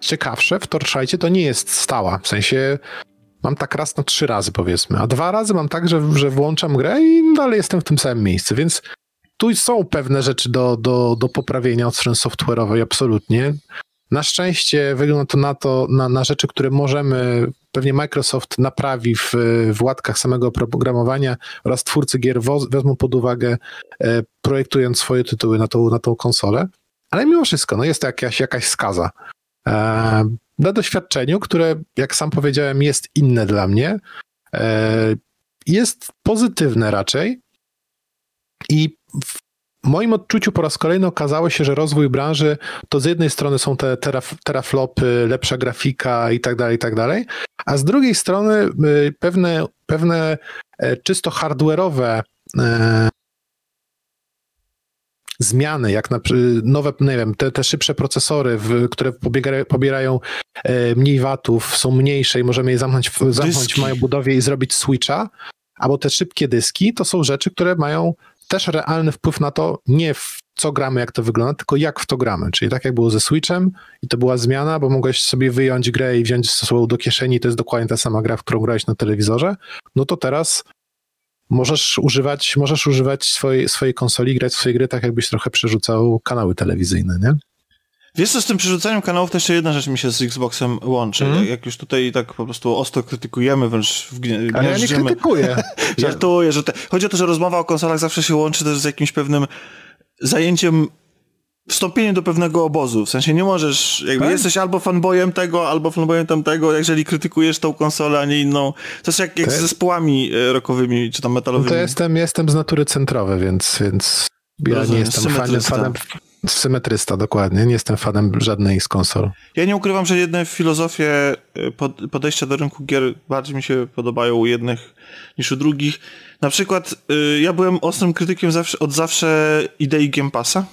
[SPEAKER 2] ciekawsze, w Torchlightie to nie jest stała, w sensie mam tak raz na trzy razy powiedzmy, a dwa razy mam tak, że, że włączam grę i dalej jestem w tym samym miejscu, więc tu są pewne rzeczy do, do, do poprawienia od strony software'owej, absolutnie. Na szczęście wygląda to na to, na, na rzeczy, które możemy, pewnie Microsoft naprawi w, w łatkach samego oprogramowania oraz twórcy gier wezmą pod uwagę, e, projektując swoje tytuły na tą, na tą konsolę. Ale mimo wszystko, no jest to jakaś, jakaś skaza. E, na doświadczeniu, które, jak sam powiedziałem, jest inne dla mnie. E, jest pozytywne raczej. I w moim odczuciu po raz kolejny okazało się, że rozwój branży to z jednej strony są te teraf teraflopy, lepsza grafika i tak dalej, i tak dalej, a z drugiej strony y, pewne, pewne e, czysto hardware'owe zmiany, jak na nowe, nie wiem, te, te szybsze procesory, w, które pobierają, pobierają e, mniej watów, są mniejsze i możemy je zamknąć, w, zamknąć w mojej budowie i zrobić switcha, albo te szybkie dyski, to są rzeczy, które mają też realny wpływ na to, nie w co gramy, jak to wygląda, tylko jak w to gramy. Czyli tak jak było ze Switchem i to była zmiana, bo mogłeś sobie wyjąć grę i wziąć ze sobą do kieszeni, to jest dokładnie ta sama gra, w którą grałeś na telewizorze, no to teraz możesz używać, możesz używać swojej, swojej konsoli, grać w swoje gry tak, jakbyś trochę przerzucał kanały telewizyjne, nie?
[SPEAKER 3] Wiesz co, z tym przerzucaniem kanałów to jeszcze jedna rzecz mi się z Xboxem łączy. Mm. Jak już tutaj tak po prostu ostro krytykujemy, wręcz w gnie,
[SPEAKER 2] Ale ja nie krytykuję. (laughs)
[SPEAKER 3] Żartuję, że te... chodzi o to, że rozmowa o konsolach zawsze się łączy też z jakimś pewnym zajęciem wstąpienie do pewnego obozu. W sensie nie możesz, jakby tak? jesteś albo fanboyem tego, albo fanboyem tamtego, jeżeli krytykujesz tą konsolę, a nie inną. To jest jak, jak z zespołami e, rockowymi, czy tam metalowymi.
[SPEAKER 2] No to jestem, jestem z natury centrowy, więc, więc ja Rozumiem, nie jestem fanem, fanem symetrysta, dokładnie. Nie jestem fanem żadnej z konsol.
[SPEAKER 3] Ja nie ukrywam, że jedne filozofie e, podejścia do rynku gier bardziej mi się podobają u jednych niż u drugich. Na przykład e, ja byłem ostrym krytykiem zawsze, od zawsze idei Game Passa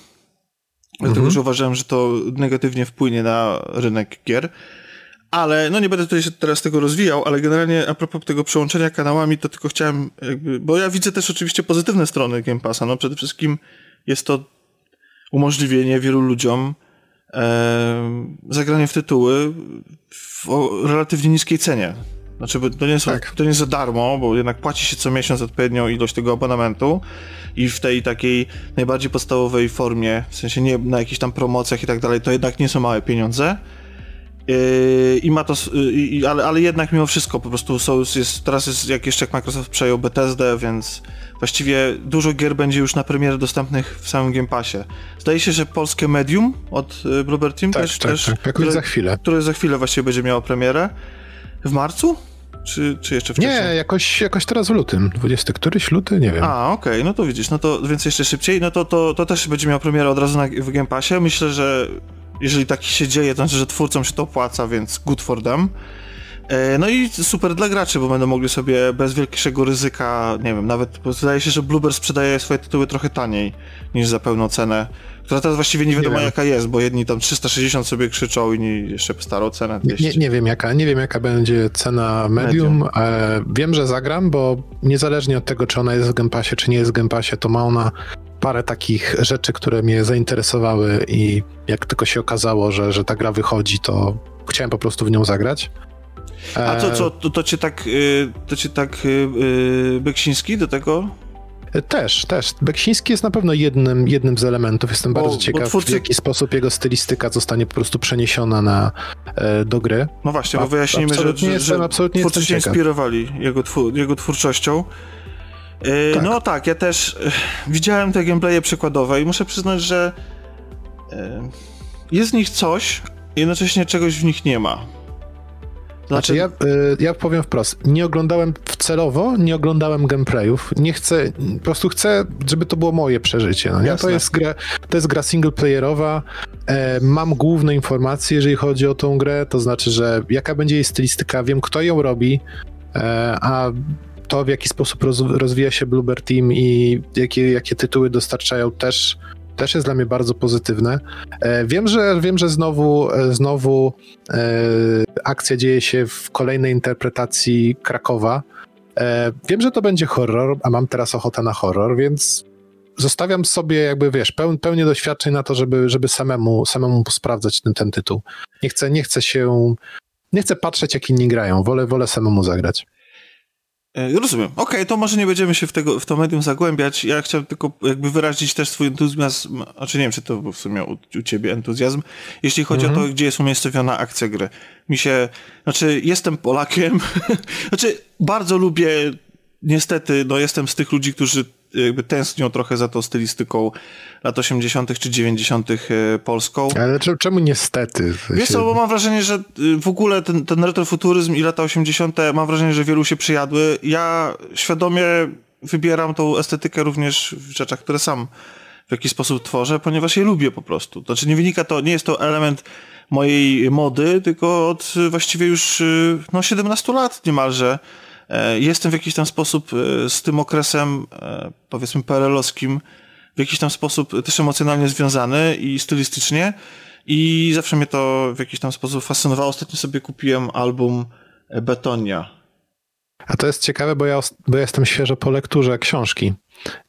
[SPEAKER 3] dlatego mhm. że uważałem, że to negatywnie wpłynie na rynek gier. Ale, no nie będę tutaj się teraz tego rozwijał, ale generalnie a propos tego przełączenia kanałami, to tylko chciałem jakby, bo ja widzę też oczywiście pozytywne strony Game Passa, no przede wszystkim jest to umożliwienie wielu ludziom e, zagrania w tytuły w relatywnie niskiej cenie. Znaczy, to nie, jest, tak. to nie jest za darmo, bo jednak płaci się co miesiąc odpowiednią ilość tego abonamentu i w tej takiej najbardziej podstawowej formie, w sensie nie na jakichś tam promocjach i tak dalej, to jednak nie są małe pieniądze. Yy, I ma to, yy, ale, ale jednak mimo wszystko po prostu są, jest, teraz jest, jak jeszcze jak Microsoft przejął Bethesdę, więc właściwie dużo gier będzie już na premierę dostępnych w samym Game Passie. Zdaje się, że polskie Medium od yy, Bluebird Team
[SPEAKER 2] tak,
[SPEAKER 3] też,
[SPEAKER 2] tak,
[SPEAKER 3] też
[SPEAKER 2] tak. Jakoś za chwilę.
[SPEAKER 3] które za chwilę właściwie będzie miało premierę. W marcu? Czy, czy jeszcze wcześniej?
[SPEAKER 2] Nie, jakoś, jakoś teraz w lutym. 20 któryś luty, nie wiem.
[SPEAKER 3] A, okej, okay. no to widzisz, no to więc jeszcze szybciej, no to, to, to też będzie miał premierę od razu na, w Game Passie. Myślę, że jeżeli taki się dzieje, to znaczy, że twórcom się to opłaca, więc good for them. E, no i super dla graczy, bo będą mogli sobie bez większego ryzyka, nie wiem, nawet zdaje się, że Bluebird sprzedaje swoje tytuły trochę taniej niż za pełną cenę, która teraz właściwie nie wiadomo jaka jest, bo jedni tam 360 sobie krzyczą, inni jeszcze starą cenę 200.
[SPEAKER 2] Nie, nie, wiem jaka, nie wiem jaka będzie cena Medium. medium. E, wiem, że zagram, bo niezależnie od tego, czy ona jest w Game Passie, czy nie jest w Game Passie, to ma ona parę takich rzeczy, które mnie zainteresowały i jak tylko się okazało, że, że ta gra wychodzi, to chciałem po prostu w nią zagrać.
[SPEAKER 3] A to co, to, to cię tak, y, to cię tak y, y, Beksiński do tego
[SPEAKER 2] też, też. Beksiński jest na pewno jednym, jednym z elementów. Jestem bo, bardzo ciekaw, twórcy... w jaki sposób jego stylistyka zostanie po prostu przeniesiona na, e, do gry.
[SPEAKER 3] No właśnie, bo wyjaśnijmy, że, że,
[SPEAKER 2] jestem, absolutnie
[SPEAKER 3] twórcy się inspirowali jego, twór, jego twórczością. E, tak. No tak, ja też e, widziałem te gameplaye przykładowe i muszę przyznać, że e, jest w nich coś, jednocześnie czegoś w nich nie ma.
[SPEAKER 2] Znaczy, ja, y, ja powiem wprost, nie oglądałem celowo, nie oglądałem gameplayów, nie chcę, po prostu chcę, żeby to było moje przeżycie, no nie? To jest gra, to jest gra singleplayerowa, e, mam główne informacje, jeżeli chodzi o tą grę, to znaczy, że jaka będzie jej stylistyka, wiem kto ją robi, e, a to w jaki sposób roz, rozwija się Bluebird Team i jakie, jakie tytuły dostarczają też też jest dla mnie bardzo pozytywne. E, wiem, że wiem, że znowu, e, znowu e, akcja dzieje się w kolejnej interpretacji Krakowa. Wiem, że to będzie horror, a mam teraz ochotę na horror, więc zostawiam sobie jakby, wiesz, peł, pełnię doświadczeń na to, żeby, żeby samemu, samemu sprawdzać ten, ten tytuł. Nie chcę, nie chcę się, nie chcę patrzeć, jak inni grają, wolę, wolę samemu zagrać.
[SPEAKER 3] E, rozumiem. Okej, okay, to może nie będziemy się w, tego, w to medium zagłębiać. Ja chciałem tylko jakby wyrazić też swój entuzjazm, a czy nie wiem, czy to był w sumie u, u ciebie entuzjazm, jeśli chodzi mm -hmm. o to, mhm. gdzie jest umiejscowiona akcja gry. Mi się, znaczy jestem Polakiem, (laughs) znaczy bardzo lubię, niestety, no jestem z tych ludzi, którzy jakby tęsknią trochę za tą stylistyką lat 80. czy 90. E, polską.
[SPEAKER 2] Ale czemu niestety?
[SPEAKER 3] Wiesz co, bo mam wrażenie, że y, w ogóle ten, ten retrofuturyzm i lata 80. mam wrażenie, że wielu się przyjadły. Ja świadomie wybieram tą estetykę również w rzeczach, które sam w jakiś sposób tworzę, ponieważ je lubię po prostu. Znaczy nie wynika to, nie jest to element mojej mody, tylko od właściwie już y, no, 17 lat niemalże jestem w jakiś tam sposób e, z tym okresem, e, powiedzmy, perelowskim, w jakiś tam sposób też emocjonalnie związany i stylistycznie. I zawsze mnie to w jakiś tam sposób fascynowało. Ostatnio sobie kupiłem album Betonia.
[SPEAKER 2] A to jest ciekawe, bo ja, bo ja jestem świeżo po lekturze książki.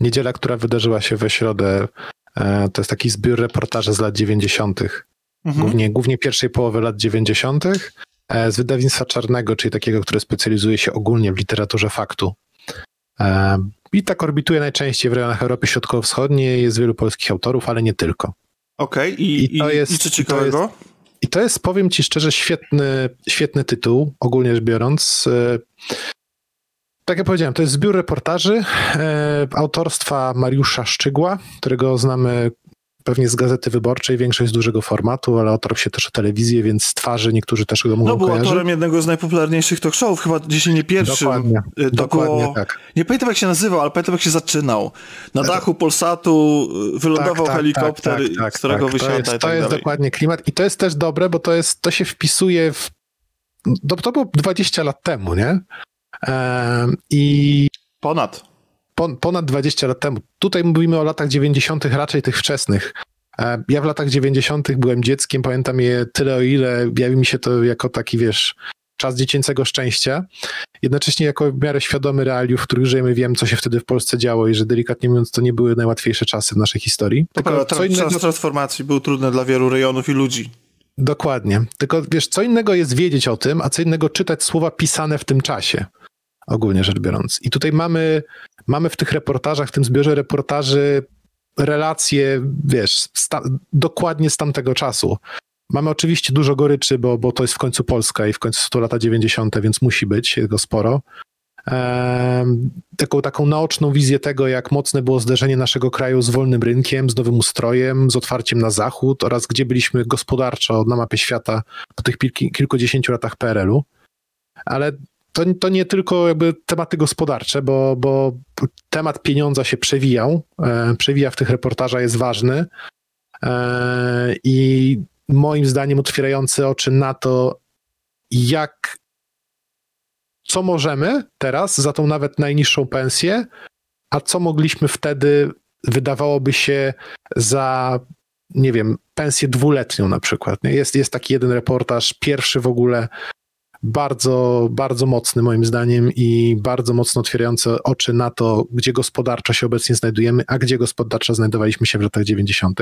[SPEAKER 2] Niedziela, która wydarzyła się we środę, to jest taki zbiór reportaży z lat 90. Mhm. Głównie, głównie pierwszej połowy lat 90. E, z wydawnictwa czarnego, czyli takiego, które specjalizuje się ogólnie w literaturze faktu. E, I tak orbituje najczęściej w rejonach Europy Środkowo-Wschodniej, jest wielu polskich autorów, ale nie tylko.
[SPEAKER 3] Okej, okay. I, I, to jest, i co ciekawego?
[SPEAKER 2] I to, jest, I to jest, powiem ci szczerze, świetny, świetny tytuł, ogólnie rzecz biorąc. E, tak jak powiedziałem, to jest zbiór reportaży autorstwa Mariusza Szczygła, którego znamy pewnie z Gazety Wyborczej, większość z dużego formatu, ale otarł się też o telewizję, więc z twarzy niektórzy też go mogą No był
[SPEAKER 3] kojarzyć. autorem jednego z najpopularniejszych talk showów, chyba jeśli nie pierwszym.
[SPEAKER 2] Dokładnie, y, to dokładnie było, tak.
[SPEAKER 3] Nie pamiętam jak się nazywał, ale pamiętam jak się zaczynał. Na dachu Polsatu y, wylądował tak, tak, helikopter, tak, tak z którego tak. wysiada
[SPEAKER 2] To jest,
[SPEAKER 3] to
[SPEAKER 2] tak jest dokładnie klimat i to jest też dobre, bo to, jest, to się wpisuje w... To, to było 20 lat temu, nie? Ehm, I...
[SPEAKER 3] Ponad
[SPEAKER 2] ponad 20 lat temu. Tutaj mówimy o latach 90., raczej tych wczesnych. E, ja w latach 90. byłem dzieckiem, pamiętam je tyle, o ile jawi mi się to jako taki, wiesz, czas dziecięcego szczęścia. Jednocześnie jako w miarę świadomy realiów, w których żyjemy, wiem, co się wtedy w Polsce działo i że delikatnie mówiąc, to nie były najłatwiejsze czasy w naszej historii.
[SPEAKER 3] Tylko Dobra, co innego... Czas transformacji był trudny dla wielu rejonów i ludzi.
[SPEAKER 2] Dokładnie. Tylko wiesz, co innego jest wiedzieć o tym, a co innego czytać słowa pisane w tym czasie ogólnie rzecz biorąc. I tutaj mamy, mamy w tych reportażach, w tym zbiorze reportaży relacje, wiesz, sta, dokładnie z tamtego czasu. Mamy oczywiście dużo goryczy, bo, bo to jest w końcu Polska i w końcu są to lata 90., więc musi być jego sporo. Ehm, taką, taką naoczną wizję tego, jak mocne było zderzenie naszego kraju z wolnym rynkiem, z nowym ustrojem, z otwarciem na zachód oraz gdzie byliśmy gospodarczo na mapie świata po tych kilkudziesięciu latach PRL-u. Ale to, to nie tylko jakby tematy gospodarcze, bo, bo temat pieniądza się przewijał, e, przewija w tych reportażach, jest ważny e, i moim zdaniem otwierający oczy na to, jak co możemy teraz za tą nawet najniższą pensję, a co mogliśmy wtedy, wydawałoby się, za, nie wiem, pensję dwuletnią na przykład. Nie? Jest, jest taki jeden reportaż, pierwszy w ogóle, bardzo, bardzo mocny moim zdaniem i bardzo mocno otwierający oczy na to, gdzie gospodarczo się obecnie znajdujemy, a gdzie gospodarczo znajdowaliśmy się w latach 90.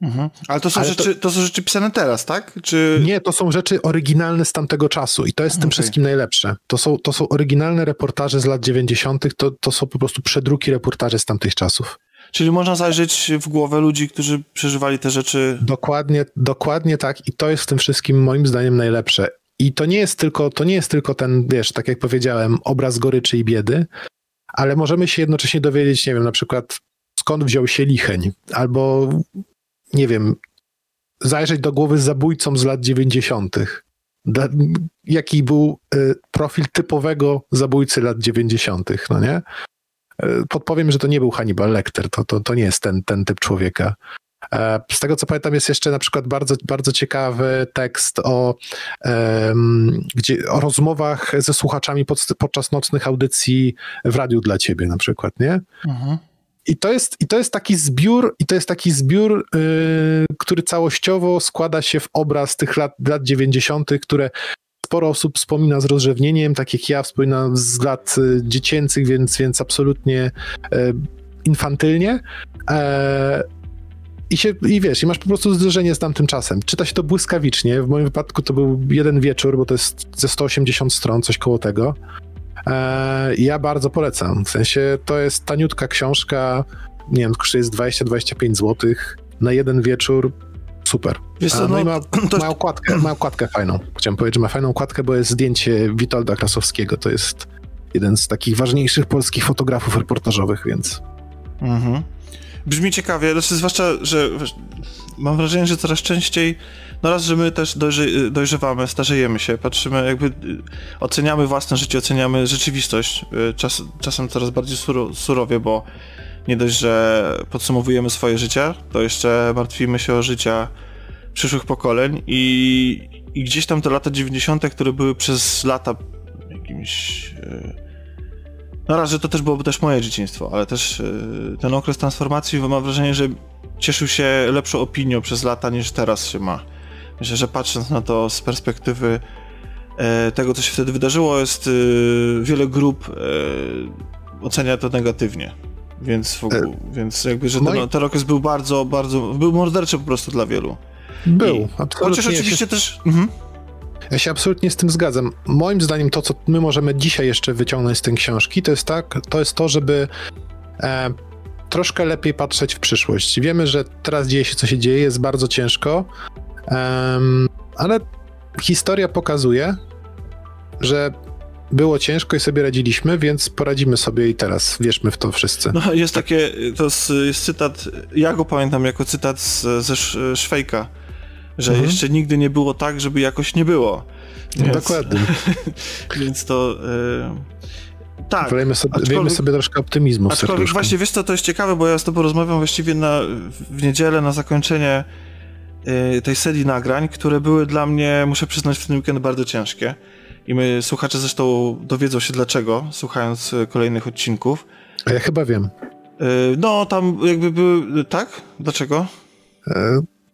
[SPEAKER 3] Mhm. Ale to są, Ale rzeczy, to... to... są rzeczy pisane teraz, tak? Czy...
[SPEAKER 2] Nie, to są rzeczy oryginalne z tamtego czasu i to jest okay. tym wszystkim najlepsze. To są, to są oryginalne reportaże z lat 90., to, to są po prostu przedruki reportaży z tamtych czasów.
[SPEAKER 3] Czyli można zajrzeć w głowę ludzi, którzy przeżywali te rzeczy.
[SPEAKER 2] Dokładnie, dokładnie tak i to jest w tym wszystkim moim zdaniem najlepsze. I to nie jest tylko, to nie jest tylko ten, wiesz, tak jak powiedziałem, obraz goryczy i biedy, ale możemy się jednocześnie dowiedzieć, nie wiem, na przykład skąd wziął się licheń, albo nie wiem, zajrzeć do głowy zabójcom z lat 90. Jaki był y, profil typowego zabójcy lat 90., no nie? Y, podpowiem, że to nie był Hannibal Lecter, to, to, to nie jest ten, ten typ człowieka. E, z tego co pamiętam, jest jeszcze na przykład bardzo, bardzo ciekawy tekst o, um, gdzie, o rozmowach ze słuchaczami pod, podczas nocnych audycji w radiu dla ciebie na przykład, nie? Mhm. I to, jest, I to jest taki zbiór, i to jest taki zbiór, yy, który całościowo składa się w obraz tych lat, lat 90., które sporo osób wspomina z rozrzewnieniem, tak jak ja wspominam z lat y, dziecięcych, więc, więc absolutnie y, infantylnie. E, i, się, I wiesz, i masz po prostu zderzenie z tamtym czasem. Czyta się to błyskawicznie. W moim wypadku to był jeden wieczór, bo to jest ze 180 stron, coś koło tego. E, ja bardzo polecam. W sensie to jest taniutka książka, nie wiem, kosztuje jest 20-25 zł na jeden wieczór. Super. Wiesz co, no, no i ma, (clears throat) to... ma, okładkę, ma okładkę fajną. Chciałem powiedzieć, że ma fajną okładkę, bo jest zdjęcie Witolda Krasowskiego. To jest jeden z takich ważniejszych polskich fotografów reportażowych, więc...
[SPEAKER 3] Mhm. Brzmi ciekawie, znaczy zwłaszcza, że mam wrażenie, że coraz częściej, no raz, że my też dojrzy, dojrzewamy, starzejemy się, patrzymy, jakby y, oceniamy własne życie, oceniamy rzeczywistość, y, czas, czasem coraz bardziej suro, surowie, bo nie dość, że podsumowujemy swoje życie, to jeszcze martwimy się o życia przyszłych pokoleń i, i gdzieś tam te lata 90., które były przez lata jakimś... Yy, no raz, że to też byłoby też moje dzieciństwo, ale też yy, ten okres transformacji mam wrażenie, że cieszył się lepszą opinią przez lata niż teraz się ma. Myślę, że patrząc na to z perspektywy e, tego, co się wtedy wydarzyło, jest e, wiele grup e, ocenia to negatywnie. Więc, w ogóle, e, więc jakby, że ten, ten okres był bardzo, bardzo, był morderczy po prostu dla wielu.
[SPEAKER 2] Był, I, absolutnie.
[SPEAKER 3] Chociaż oczywiście się, też... Mhm.
[SPEAKER 2] Ja się absolutnie z tym zgadzam. Moim zdaniem to, co my możemy dzisiaj jeszcze wyciągnąć z tej książki, to jest tak, to jest to, żeby e, troszkę lepiej patrzeć w przyszłość. Wiemy, że teraz dzieje się, co się dzieje, jest bardzo ciężko, ale historia pokazuje, że było ciężko i sobie radziliśmy, więc poradzimy sobie i teraz. Wierzmy w to wszyscy.
[SPEAKER 3] No, jest takie, to jest, jest cytat, ja go pamiętam jako cytat z, ze Szwejka, że mhm. jeszcze nigdy nie było tak, żeby jakoś nie było.
[SPEAKER 2] No, więc, dokładnie. (laughs)
[SPEAKER 3] więc to... Y tak.
[SPEAKER 2] Wlejmy sobie, wiemy sobie troszkę optymizmu
[SPEAKER 3] Aczkolwiek właśnie, wiesz co, to jest ciekawe, bo ja z tobą rozmawiam właściwie na, w niedzielę na zakończenie y, tej serii nagrań, które były dla mnie, muszę przyznać, w ten weekend bardzo ciężkie. I my, słuchacze zresztą dowiedzą się dlaczego, słuchając y, kolejnych odcinków.
[SPEAKER 2] A ja chyba wiem.
[SPEAKER 3] Y, no, tam jakby były... Tak? Dlaczego?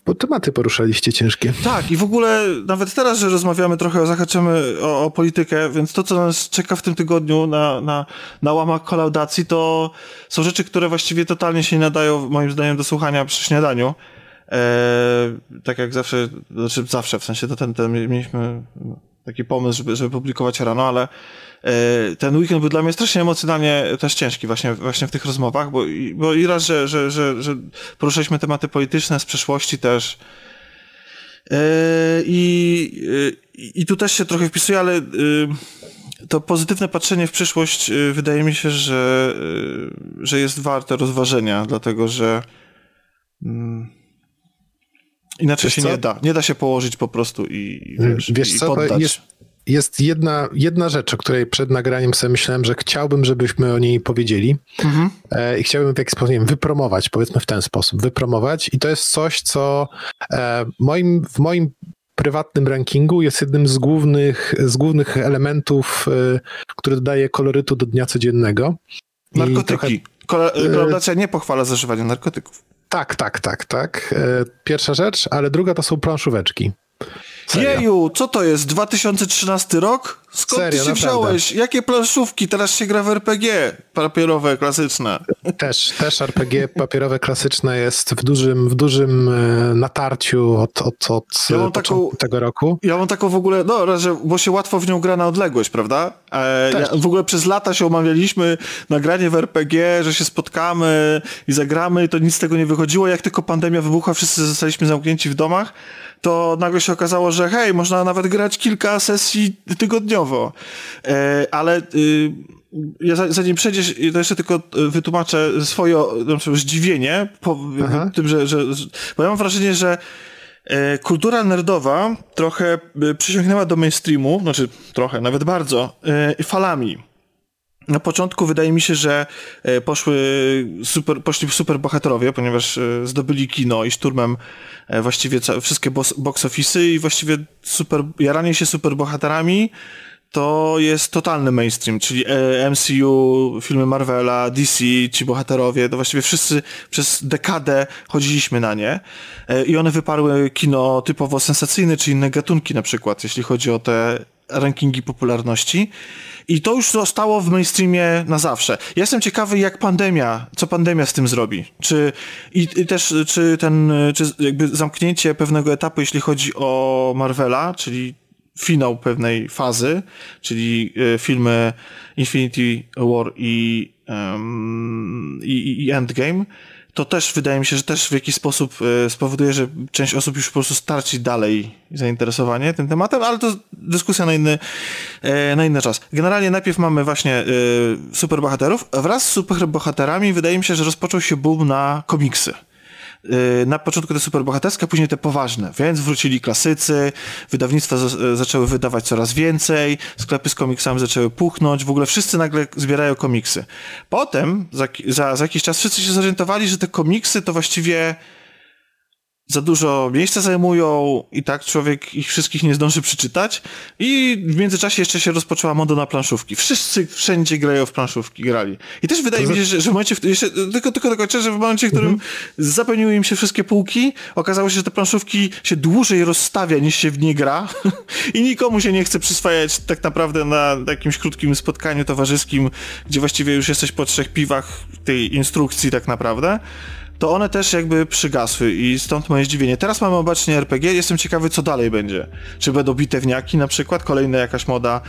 [SPEAKER 2] Bo tematy poruszaliście ciężkie.
[SPEAKER 3] Tak, i w ogóle nawet teraz, że rozmawiamy trochę, zahaczymy o, o politykę, więc to, co nas czeka w tym tygodniu na, na, na łamach kolaudacji, to są rzeczy, które właściwie totalnie się nie nadają, moim zdaniem, do słuchania przy śniadaniu. Eee, tak jak zawsze, znaczy zawsze, w sensie to ten, ten mieliśmy taki pomysł, żeby, żeby publikować rano, ale ten weekend był dla mnie strasznie emocjonalnie też ciężki właśnie, właśnie w tych rozmowach, bo, bo i raz, że, że, że, że poruszaliśmy tematy polityczne z przeszłości też, I, I tu też się trochę wpisuje, ale to pozytywne patrzenie w przyszłość wydaje mi się, że, że jest warte rozważenia, dlatego że mm, inaczej wiesz się co? nie da. Nie da się położyć po prostu i, wiesz, wiesz
[SPEAKER 2] i co, poddać. Jest, jest jedna, jedna rzecz, o której przed nagraniem sobie myślałem, że chciałbym, żebyśmy o niej powiedzieli mhm. e, i chciałbym w jakiś sposób wiem, wypromować, powiedzmy w ten sposób, wypromować i to jest coś, co e, moim, w moim prywatnym rankingu jest jednym z głównych, z głównych elementów, e, który dodaje kolorytu do dnia codziennego.
[SPEAKER 3] Narkotyki. Trochę, Kolaudacja nie pochwala zażywania narkotyków.
[SPEAKER 2] Tak, tak, tak, tak. E, pierwsza rzecz, ale druga to są planszóweczki.
[SPEAKER 3] Serio. Jeju, co to jest? 2013 rok? Skąd Serio, ty się naprawdę. wziąłeś? Jakie planszówki? Teraz się gra w RPG papierowe, klasyczne.
[SPEAKER 2] Też, też RPG papierowe, klasyczne jest w dużym, w dużym e, natarciu od, od, od ja taką, tego roku.
[SPEAKER 3] Ja mam taką w ogóle, no, że, bo się łatwo w nią gra na odległość, prawda? E, ja, w ogóle przez lata się omawialiśmy na granie w RPG, że się spotkamy i zagramy i to nic z tego nie wychodziło. Jak tylko pandemia wybuchła, wszyscy zostaliśmy zamknięci w domach to nagle się okazało, że hej, można nawet grać kilka sesji tygodniowo. E, ale y, ja zanim przejdziesz, to jeszcze tylko y, wytłumaczę swoje znaczy, zdziwienie po tym, że, że, bo ja mam wrażenie, że e, kultura nerdowa trochę y, przysiągnęła do mainstreamu, znaczy trochę, nawet bardzo, falami. Na początku wydaje mi się, że e, poszły super, poszli super bohaterowie, ponieważ e, zdobyli kino i szturmem e, właściwie wszystkie box office'y i właściwie super, jaranie się super bohaterami to jest totalny mainstream, czyli MCU, filmy Marvela, DC, ci bohaterowie, to właściwie wszyscy przez dekadę chodziliśmy na nie i one wyparły kino typowo sensacyjne, czy inne gatunki na przykład, jeśli chodzi o te rankingi popularności. I to już zostało w mainstreamie na zawsze. Ja jestem ciekawy, jak pandemia, co pandemia z tym zrobi. Czy, i, i też, czy ten, czy jakby zamknięcie pewnego etapu, jeśli chodzi o Marvela, czyli finał pewnej fazy, czyli y, filmy Infinity War i, i, i Endgame, to też wydaje mi się, że też w jakiś sposób e, spowoduje, że część osób już po prostu starci dalej zainteresowanie tym tematem, ale to dyskusja na inny, e, na inny czas. Generalnie najpierw mamy właśnie e, superbohaterów. Wraz z superbohaterami wydaje mi się, że rozpoczął się boom na komiksy. Y, na początku te superbohaterskie, później te poważne, więc wrócili klasycy, wydawnictwa y, zaczęły wydawać coraz więcej, sklepy z komiksami zaczęły puchnąć, w ogóle wszyscy nagle zbierają komiksy. Potem, za, za, za jakiś czas wszyscy się zorientowali, że te komiksy to właściwie za dużo miejsca zajmują i tak człowiek ich wszystkich nie zdąży przeczytać i w międzyczasie jeszcze się rozpoczęła moda na planszówki. Wszyscy wszędzie grają w planszówki, grali. I też wydaje mi się, że, że w momencie, w, jeszcze, tylko, tylko dokończę, że w momencie, w którym mhm. zapełniły im się wszystkie półki, okazało się, że te planszówki się dłużej rozstawia niż się w nie gra (laughs) i nikomu się nie chce przyswajać tak naprawdę na jakimś krótkim spotkaniu towarzyskim, gdzie właściwie już jesteś po trzech piwach tej instrukcji tak naprawdę to one też jakby przygasły i stąd moje zdziwienie. Teraz mamy obecnie RPG, jestem ciekawy, co dalej będzie. Czy będą bitewniaki na przykład, kolejna jakaś moda,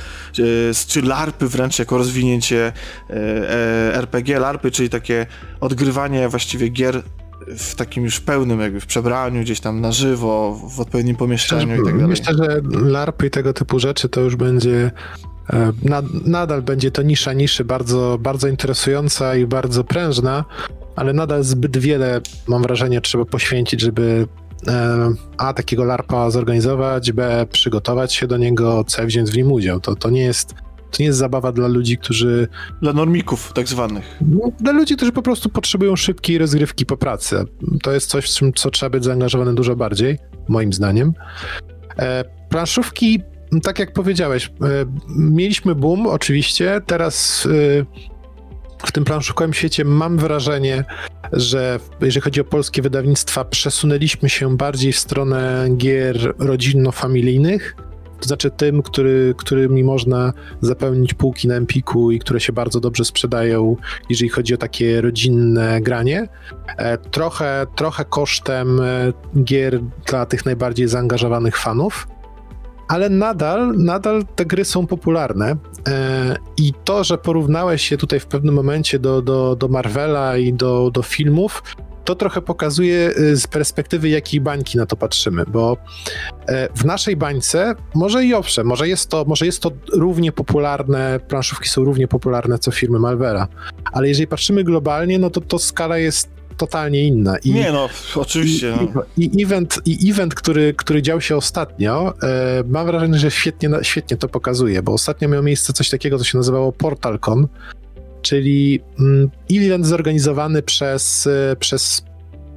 [SPEAKER 3] czy larpy wręcz jako rozwinięcie e, e, RPG, larpy, czyli takie odgrywanie właściwie gier w takim już pełnym jakby w przebraniu, gdzieś tam na żywo, w odpowiednim pomieszczeniu i tak dalej.
[SPEAKER 2] Myślę, że larpy i tego typu rzeczy to już będzie e, nadal będzie to nisza niszy bardzo, bardzo interesująca i bardzo prężna, ale nadal zbyt wiele, mam wrażenie, trzeba poświęcić, żeby e, A, takiego LARPa zorganizować, B, przygotować się do niego, C, wziąć w nim udział. To, to nie jest to nie jest zabawa dla ludzi, którzy...
[SPEAKER 3] Dla normików tak zwanych.
[SPEAKER 2] No, dla ludzi, którzy po prostu potrzebują szybkiej rozgrywki po pracy. To jest coś, w czym co trzeba być zaangażowany dużo bardziej, moim zdaniem. E, planszówki, tak jak powiedziałeś, e, mieliśmy boom oczywiście, teraz... E, w tym planszówkowym świecie mam wrażenie, że jeżeli chodzi o polskie wydawnictwa, przesunęliśmy się bardziej w stronę gier rodzinno-familijnych. To znaczy tym, który, którymi można zapełnić półki na Empiku i które się bardzo dobrze sprzedają, jeżeli chodzi o takie rodzinne granie. E, trochę, trochę kosztem gier dla tych najbardziej zaangażowanych fanów ale nadal, nadal te gry są popularne. E, I to, że porównałeś się tutaj w pewnym momencie do, do, do Marvela i do, do filmów, to trochę pokazuje y, z perspektywy, jakiej bańki na to patrzymy, bo e, w naszej bańce, może i owszem, może jest to, może jest to równie popularne, planszówki są równie popularne co firmy Malvera, ale jeżeli patrzymy globalnie, no to to skala jest totalnie inna.
[SPEAKER 3] I, nie no, oczywiście.
[SPEAKER 2] I, no. i, event, i event który, który dział się ostatnio, e, mam wrażenie, że świetnie, świetnie to pokazuje, bo ostatnio miało miejsce coś takiego, co się nazywało PortalCon, czyli mm, event zorganizowany przez, e, przez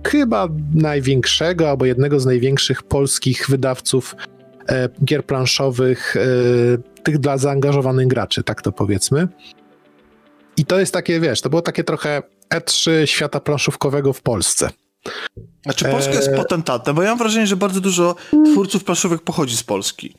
[SPEAKER 2] chyba największego albo jednego z największych polskich wydawców e, gier planszowych, e, tych dla zaangażowanych graczy, tak to powiedzmy. I to jest takie, wiesz, to było takie trochę E3 świata planszówkowego w Polsce.
[SPEAKER 3] Znaczy Polska jest potentatem, bo ja mam wrażenie, że bardzo dużo twórców planszówek pochodzi z Polski.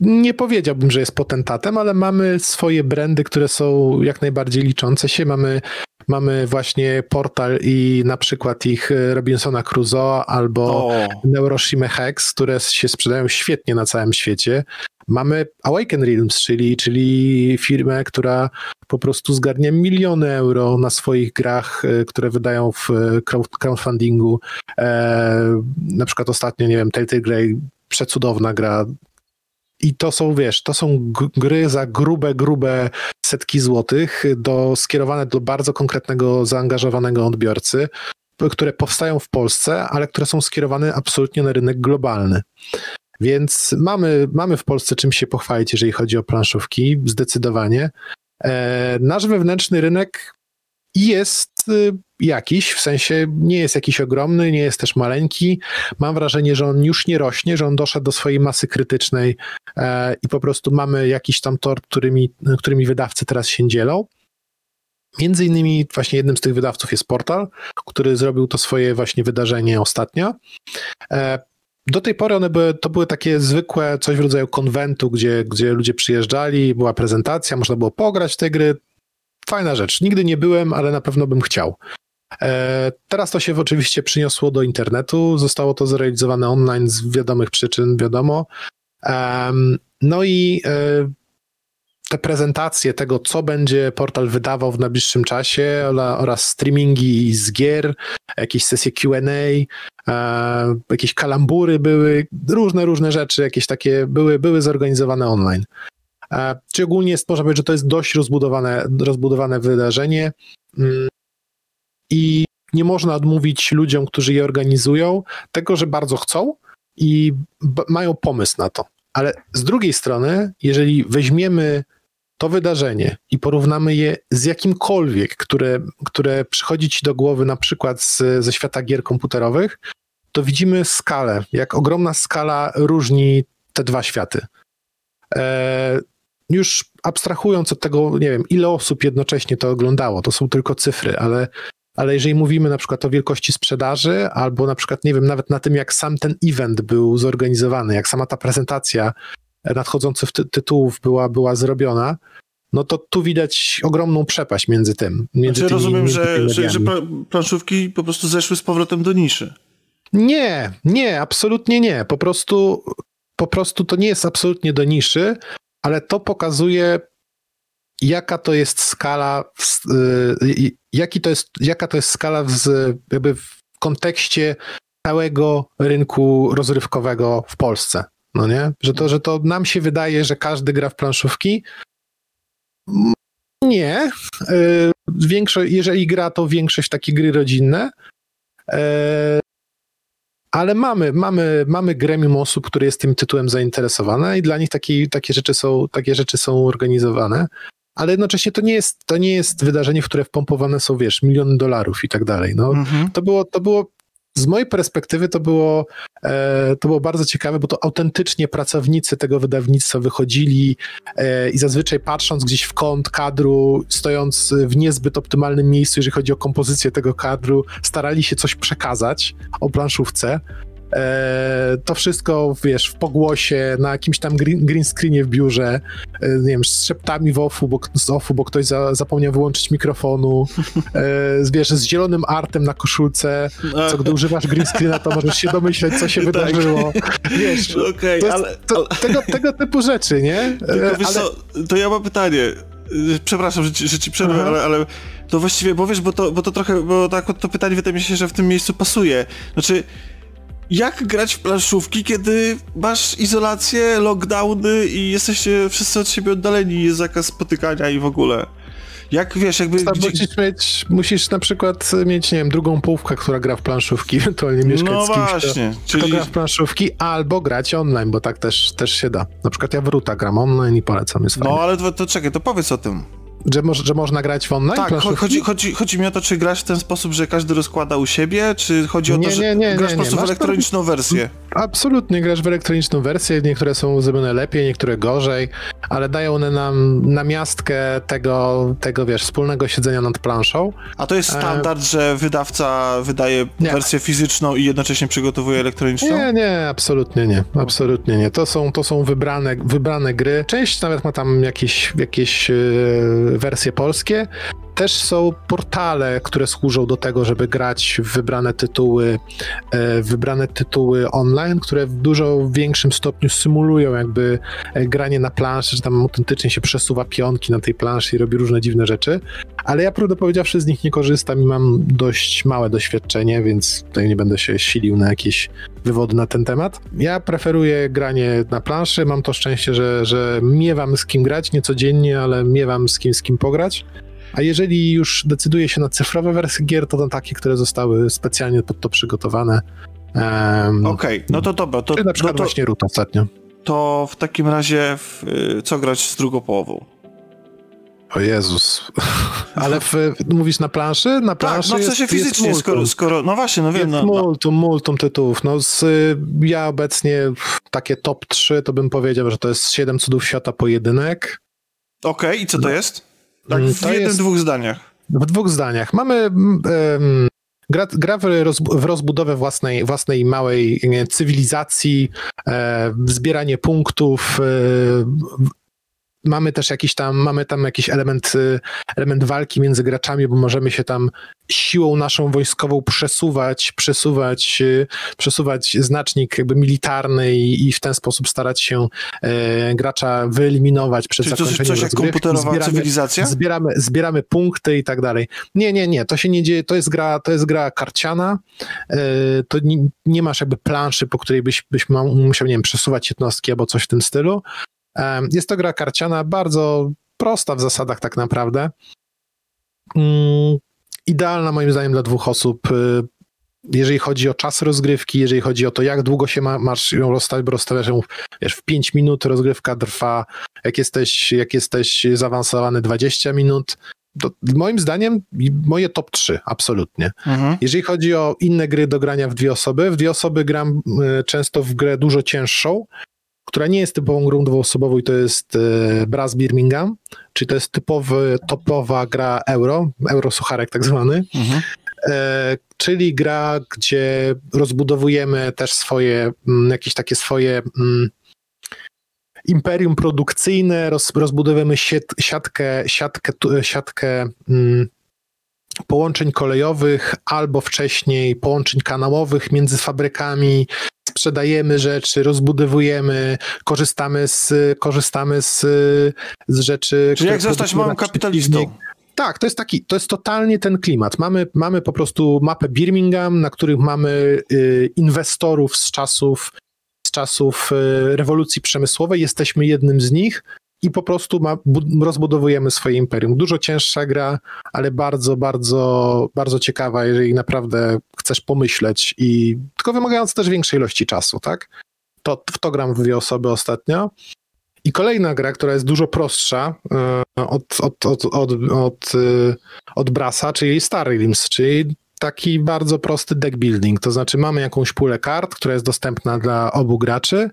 [SPEAKER 2] Nie powiedziałbym, że jest potentatem, ale mamy swoje brandy, które są jak najbardziej liczące się. Mamy, mamy właśnie portal i na przykład ich Robinsona Crusoe albo o. Neuroshima Hex, które się sprzedają świetnie na całym świecie. Mamy Awaken Realms, czyli, czyli firmę, która po prostu zgarnia miliony euro na swoich grach, e, które wydają w crowdfundingu. E, na przykład ostatnio, nie wiem, Telltale Grey, przecudowna gra. I to są, wiesz, to są gry za grube, grube setki złotych, do, skierowane do bardzo konkretnego, zaangażowanego odbiorcy, które powstają w Polsce, ale które są skierowane absolutnie na rynek globalny. Więc mamy, mamy w Polsce czym się pochwalić, jeżeli chodzi o planszówki, zdecydowanie. E, nasz wewnętrzny rynek jest y, jakiś, w sensie nie jest jakiś ogromny, nie jest też maleńki. Mam wrażenie, że on już nie rośnie, że on doszedł do swojej masy krytycznej e, i po prostu mamy jakiś tam tort, którymi, którymi wydawcy teraz się dzielą. Między innymi właśnie jednym z tych wydawców jest Portal, który zrobił to swoje właśnie wydarzenie ostatnio. E, do tej pory one były, to były takie zwykłe, coś w rodzaju konwentu, gdzie, gdzie ludzie przyjeżdżali, była prezentacja, można było pograć w te gry. Fajna rzecz. Nigdy nie byłem, ale na pewno bym chciał. E, teraz to się oczywiście przyniosło do internetu, zostało to zrealizowane online z wiadomych przyczyn, wiadomo. No i e, te prezentacje tego, co będzie portal wydawał w najbliższym czasie oraz streamingi z gier, jakieś sesje Q&A, e, jakieś kalambury były, różne, różne rzeczy, jakieś takie były, były zorganizowane online. E, czy ogólnie można powiedzieć, że to jest dość rozbudowane, rozbudowane wydarzenie mm, i nie można odmówić ludziom, którzy je organizują, tego, że bardzo chcą i mają pomysł na to. Ale z drugiej strony, jeżeli weźmiemy to wydarzenie i porównamy je z jakimkolwiek, które, które przychodzi ci do głowy na przykład z, ze świata gier komputerowych, to widzimy skalę, jak ogromna skala różni te dwa światy. E, już abstrahując od tego, nie wiem, ile osób jednocześnie to oglądało, to są tylko cyfry, ale, ale jeżeli mówimy na przykład o wielkości sprzedaży, albo na przykład, nie wiem, nawet na tym, jak sam ten event był zorganizowany, jak sama ta prezentacja nadchodzących ty tytułów była, była zrobiona, no to tu widać ogromną przepaść między tym. Między
[SPEAKER 3] znaczy, tymi, rozumiem, że, że, że planszówki po prostu zeszły z powrotem do niszy.
[SPEAKER 2] Nie, nie, absolutnie nie. Po prostu, po prostu to nie jest absolutnie do niszy, ale to pokazuje, jaka to jest skala, y, jaki to jest, jaka to jest skala w, jakby w kontekście całego rynku rozrywkowego w Polsce. No nie? Że to, że to nam się wydaje, że każdy gra w planszówki. Nie. Y, większość, jeżeli gra, to większość takie gry rodzinne. E, ale mamy, mamy, mamy gremium osób, które jest tym tytułem zainteresowane i dla nich takie, takie, rzeczy są, takie rzeczy są organizowane. Ale jednocześnie to nie jest, to nie jest wydarzenie, w które wpompowane są, wiesz, miliony dolarów i tak dalej. No, mhm. to, było, to było z mojej perspektywy to było, e, to było bardzo ciekawe, bo to autentycznie pracownicy tego wydawnictwa wychodzili e, i zazwyczaj patrząc gdzieś w kąt kadru, stojąc w niezbyt optymalnym miejscu, jeżeli chodzi o kompozycję tego kadru, starali się coś przekazać o planszówce. E, to wszystko, wiesz, w pogłosie, na jakimś tam green, green screenie w biurze, e, nie wiem, z szeptami w offu, bo, z offu, bo ktoś za, zapomniał wyłączyć mikrofonu, e, wiesz, z zielonym artem na koszulce, co gdy używasz green screena, to możesz się domyśleć, co się tak. wydarzyło. Wiesz, (laughs) okay, to ale, ale... tego, tego typu rzeczy, nie?
[SPEAKER 3] Tylko, wiesz ale... co, to ja mam pytanie. przepraszam, że ci, że ci przerwę, ale, ale to właściwie, bo wiesz, bo to, bo to trochę, bo tak to pytanie wydaje mi się, że w tym miejscu pasuje. Znaczy, jak grać w planszówki, kiedy masz izolację, lockdowny i jesteście wszyscy od siebie oddaleni, jest zakaz spotykania i w ogóle? Jak wiesz, jakby.
[SPEAKER 2] Gdzie... Musisz, mieć, musisz na przykład mieć, nie wiem, drugą połówkę, która gra w planszówki, (laughs) ewentualnie mieszkać no z kimś, właśnie, kto, czyli... kto gra w planszówki, albo grać online, bo tak też, też się da. Na przykład ja w Ruta gram online i polecam, jest
[SPEAKER 3] No
[SPEAKER 2] fajnie.
[SPEAKER 3] ale to, to czekaj, to powiedz o tym.
[SPEAKER 2] Że, mo że można grać w online?
[SPEAKER 3] Tak, chodzi, chodzi, chodzi mi o to, czy grasz w ten sposób, że każdy rozkłada u siebie, czy chodzi o
[SPEAKER 2] nie,
[SPEAKER 3] to, że
[SPEAKER 2] nie, nie,
[SPEAKER 3] grasz
[SPEAKER 2] nie,
[SPEAKER 3] po prostu w elektroniczną
[SPEAKER 2] to...
[SPEAKER 3] wersję? (laughs)
[SPEAKER 2] Absolutnie, grasz w elektroniczną wersję, niektóre są zrobione lepiej, niektóre gorzej, ale dają one nam namiastkę tego, tego, wiesz, wspólnego siedzenia nad planszą.
[SPEAKER 3] A to jest standard, e... że wydawca wydaje nie. wersję fizyczną i jednocześnie przygotowuje elektroniczną?
[SPEAKER 2] Nie, nie, absolutnie nie, absolutnie nie. To są, to są wybrane, wybrane gry. Część nawet ma tam jakieś, jakieś yy, wersje polskie, też są portale, które służą do tego, żeby grać w wybrane tytuły, e, wybrane tytuły online, które w dużo większym stopniu symulują jakby e, granie na planszy, że tam autentycznie się przesuwa pionki na tej planszy i robi różne dziwne rzeczy. Ale ja prawdę powiedziawszy z nich nie korzystam i mam dość małe doświadczenie, więc tutaj nie będę się silił na jakieś wywody na ten temat. Ja preferuję granie na planszy, mam to szczęście, że, że miewam z kim grać, nie codziennie, ale miewam z kim z kim pograć. A jeżeli już decyduje się na cyfrowe wersje gier, to, to takie, które zostały specjalnie pod to przygotowane.
[SPEAKER 3] Um, Okej, okay, no to dobra. To,
[SPEAKER 2] na przykład
[SPEAKER 3] no to,
[SPEAKER 2] właśnie Root ostatnio.
[SPEAKER 3] To w takim razie w, y, co grać z drugą połową?
[SPEAKER 2] O Jezus. (laughs) Ale w, mówisz na planszy? Na planszy
[SPEAKER 3] tak, no w sensie fizycznie, skoro, skoro, no właśnie, no wiem. Jest
[SPEAKER 2] no, multum, multum tytułów. No z, ja obecnie takie top 3 to bym powiedział, że to jest 7 cudów świata pojedynek.
[SPEAKER 3] Okej, okay, i co to no. jest? Tak, w to jednym, jest, dwóch zdaniach.
[SPEAKER 2] W dwóch zdaniach. Mamy um, gra, gra w, roz, w, rozbudowę własnej, własnej małej cywilizacji, e, zbieranie punktów, e, mamy też jakiś tam, mamy tam jakiś element, y, element walki między graczami, bo możemy się tam siłą naszą wojskową przesuwać, przesuwać, y, przesuwać znacznik jakby militarny i, i w ten sposób starać się e, gracza wyeliminować przed
[SPEAKER 3] Czyli
[SPEAKER 2] zakończeniem
[SPEAKER 3] to coś jak komputerowa zbieramy, cywilizacja?
[SPEAKER 2] Zbieramy, zbieramy punkty i tak dalej. Nie, nie, nie, to się nie dzieje, to jest gra, to jest gra karciana, e, to nie, nie, masz jakby planszy, po której byś, byś musiał, nie wiem, przesuwać jednostki albo coś w tym stylu, jest to gra karciana, bardzo prosta w zasadach tak naprawdę. Mm, idealna moim zdaniem dla dwóch osób. Y, jeżeli chodzi o czas rozgrywki, jeżeli chodzi o to, jak długo się ma, masz ją rozstawić, bo rozstawiasz ją wiesz, w 5 minut, rozgrywka trwa, jak jesteś, jak jesteś zaawansowany 20 minut, to moim zdaniem moje top 3, absolutnie. Mhm. Jeżeli chodzi o inne gry do grania w dwie osoby, w dwie osoby gram y, często w grę dużo cięższą, która nie jest typową grą dwuosobową i to jest e, Brass Birmingham, czyli to jest typowy, topowa gra euro, euro sucharek tak zwany, mhm. e, czyli gra, gdzie rozbudowujemy też swoje, m, mm, jakieś takie swoje m, mm, imperium produkcyjne, roz, rozbudowujemy siat, siatkę, siatkę, siatkę m, mm, połączeń kolejowych albo wcześniej połączeń kanałowych między fabrykami, sprzedajemy rzeczy, rozbudowujemy, korzystamy z, korzystamy z, z rzeczy.
[SPEAKER 3] Czyli jak zostać małym kapitalistą.
[SPEAKER 2] Tak, to jest taki, to jest totalnie ten klimat. Mamy, mamy po prostu mapę Birmingham, na których mamy y, inwestorów z czasów, z czasów y, rewolucji przemysłowej. Jesteśmy jednym z nich i po prostu ma, rozbudowujemy swoje imperium. Dużo cięższa gra, ale bardzo, bardzo, bardzo ciekawa, jeżeli naprawdę chcesz pomyśleć i tylko wymagając też większej ilości czasu, tak? To, w to gram w dwie osoby ostatnio. I kolejna gra, która jest dużo prostsza od, od, od, od, od, od Brasa, czyli Star Realms, czyli taki bardzo prosty deck building. To znaczy mamy jakąś pulę kart, która jest dostępna dla obu graczy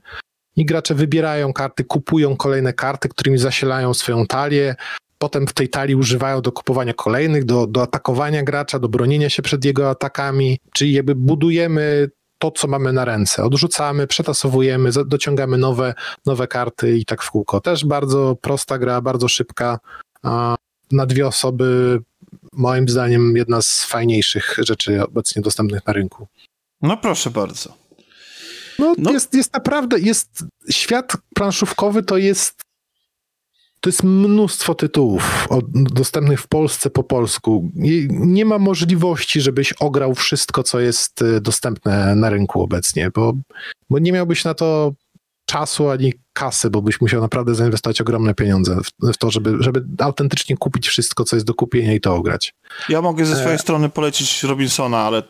[SPEAKER 2] i gracze wybierają karty, kupują kolejne karty, którymi zasilają swoją talię. Potem w tej talii używają do kupowania kolejnych, do, do atakowania gracza, do bronienia się przed jego atakami, czyli jakby budujemy to, co mamy na ręce. Odrzucamy, przetasowujemy, dociągamy nowe, nowe karty i tak w kółko. Też bardzo prosta gra, bardzo szybka. Na dwie osoby, moim zdaniem, jedna z fajniejszych rzeczy obecnie dostępnych na rynku.
[SPEAKER 3] No proszę bardzo.
[SPEAKER 2] No, no, Jest, jest naprawdę, jest świat planszówkowy to jest to jest mnóstwo tytułów dostępnych w Polsce po polsku. Nie ma możliwości, żebyś ograł wszystko, co jest y, dostępne na rynku obecnie, bo, bo nie miałbyś na to czasu ani kasy, bo byś musiał naprawdę zainwestować ogromne pieniądze w, w, to, żeby, żeby autentycznie kupić wszystko, co jest do kupienia i to ograć.
[SPEAKER 3] Ja mogę ze swojej e... strony polecić Robinsona, ale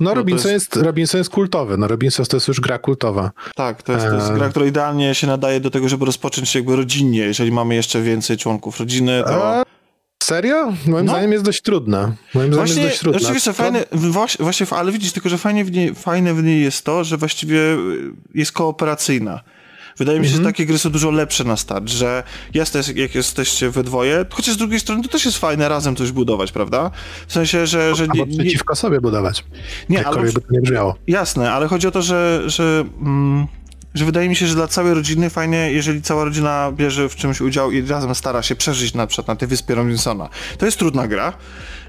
[SPEAKER 2] no, Robinson, jest... jest... Robinson jest kultowy. No, Robinson to jest już gra kultowa.
[SPEAKER 3] Tak, to jest, to jest e, gra, która idealnie się nadaje do tego, żeby rozpocząć jakby rodzinnie, jeżeli mamy jeszcze więcej członków rodziny, to... E,
[SPEAKER 2] serio? Moim no. zdaniem jest dość trudna. Moim
[SPEAKER 3] właśnie,
[SPEAKER 2] zdaniem jest dość trudna.
[SPEAKER 3] Oczywiście fajne, właśnie, właśnie, ale widzisz, tylko że fajnie w niej, fajne w niej jest to, że właściwie jest kooperacyjna. Wydaje mi się, że mhm. takie gry są dużo lepsze na start, że jasne, jak jesteście we dwoje, chociaż z drugiej strony to też jest fajne razem coś budować, prawda? W sensie, że... że
[SPEAKER 2] nie, nie... przeciwko sobie budować. Nie, ale... by to nie brzmiało.
[SPEAKER 3] Jasne, ale chodzi o to, że... że mm, że wydaje mi się, że dla całej rodziny fajnie, jeżeli cała rodzina bierze w czymś udział i razem stara się przeżyć na przykład na tej wyspie Robinsona. To jest trudna gra,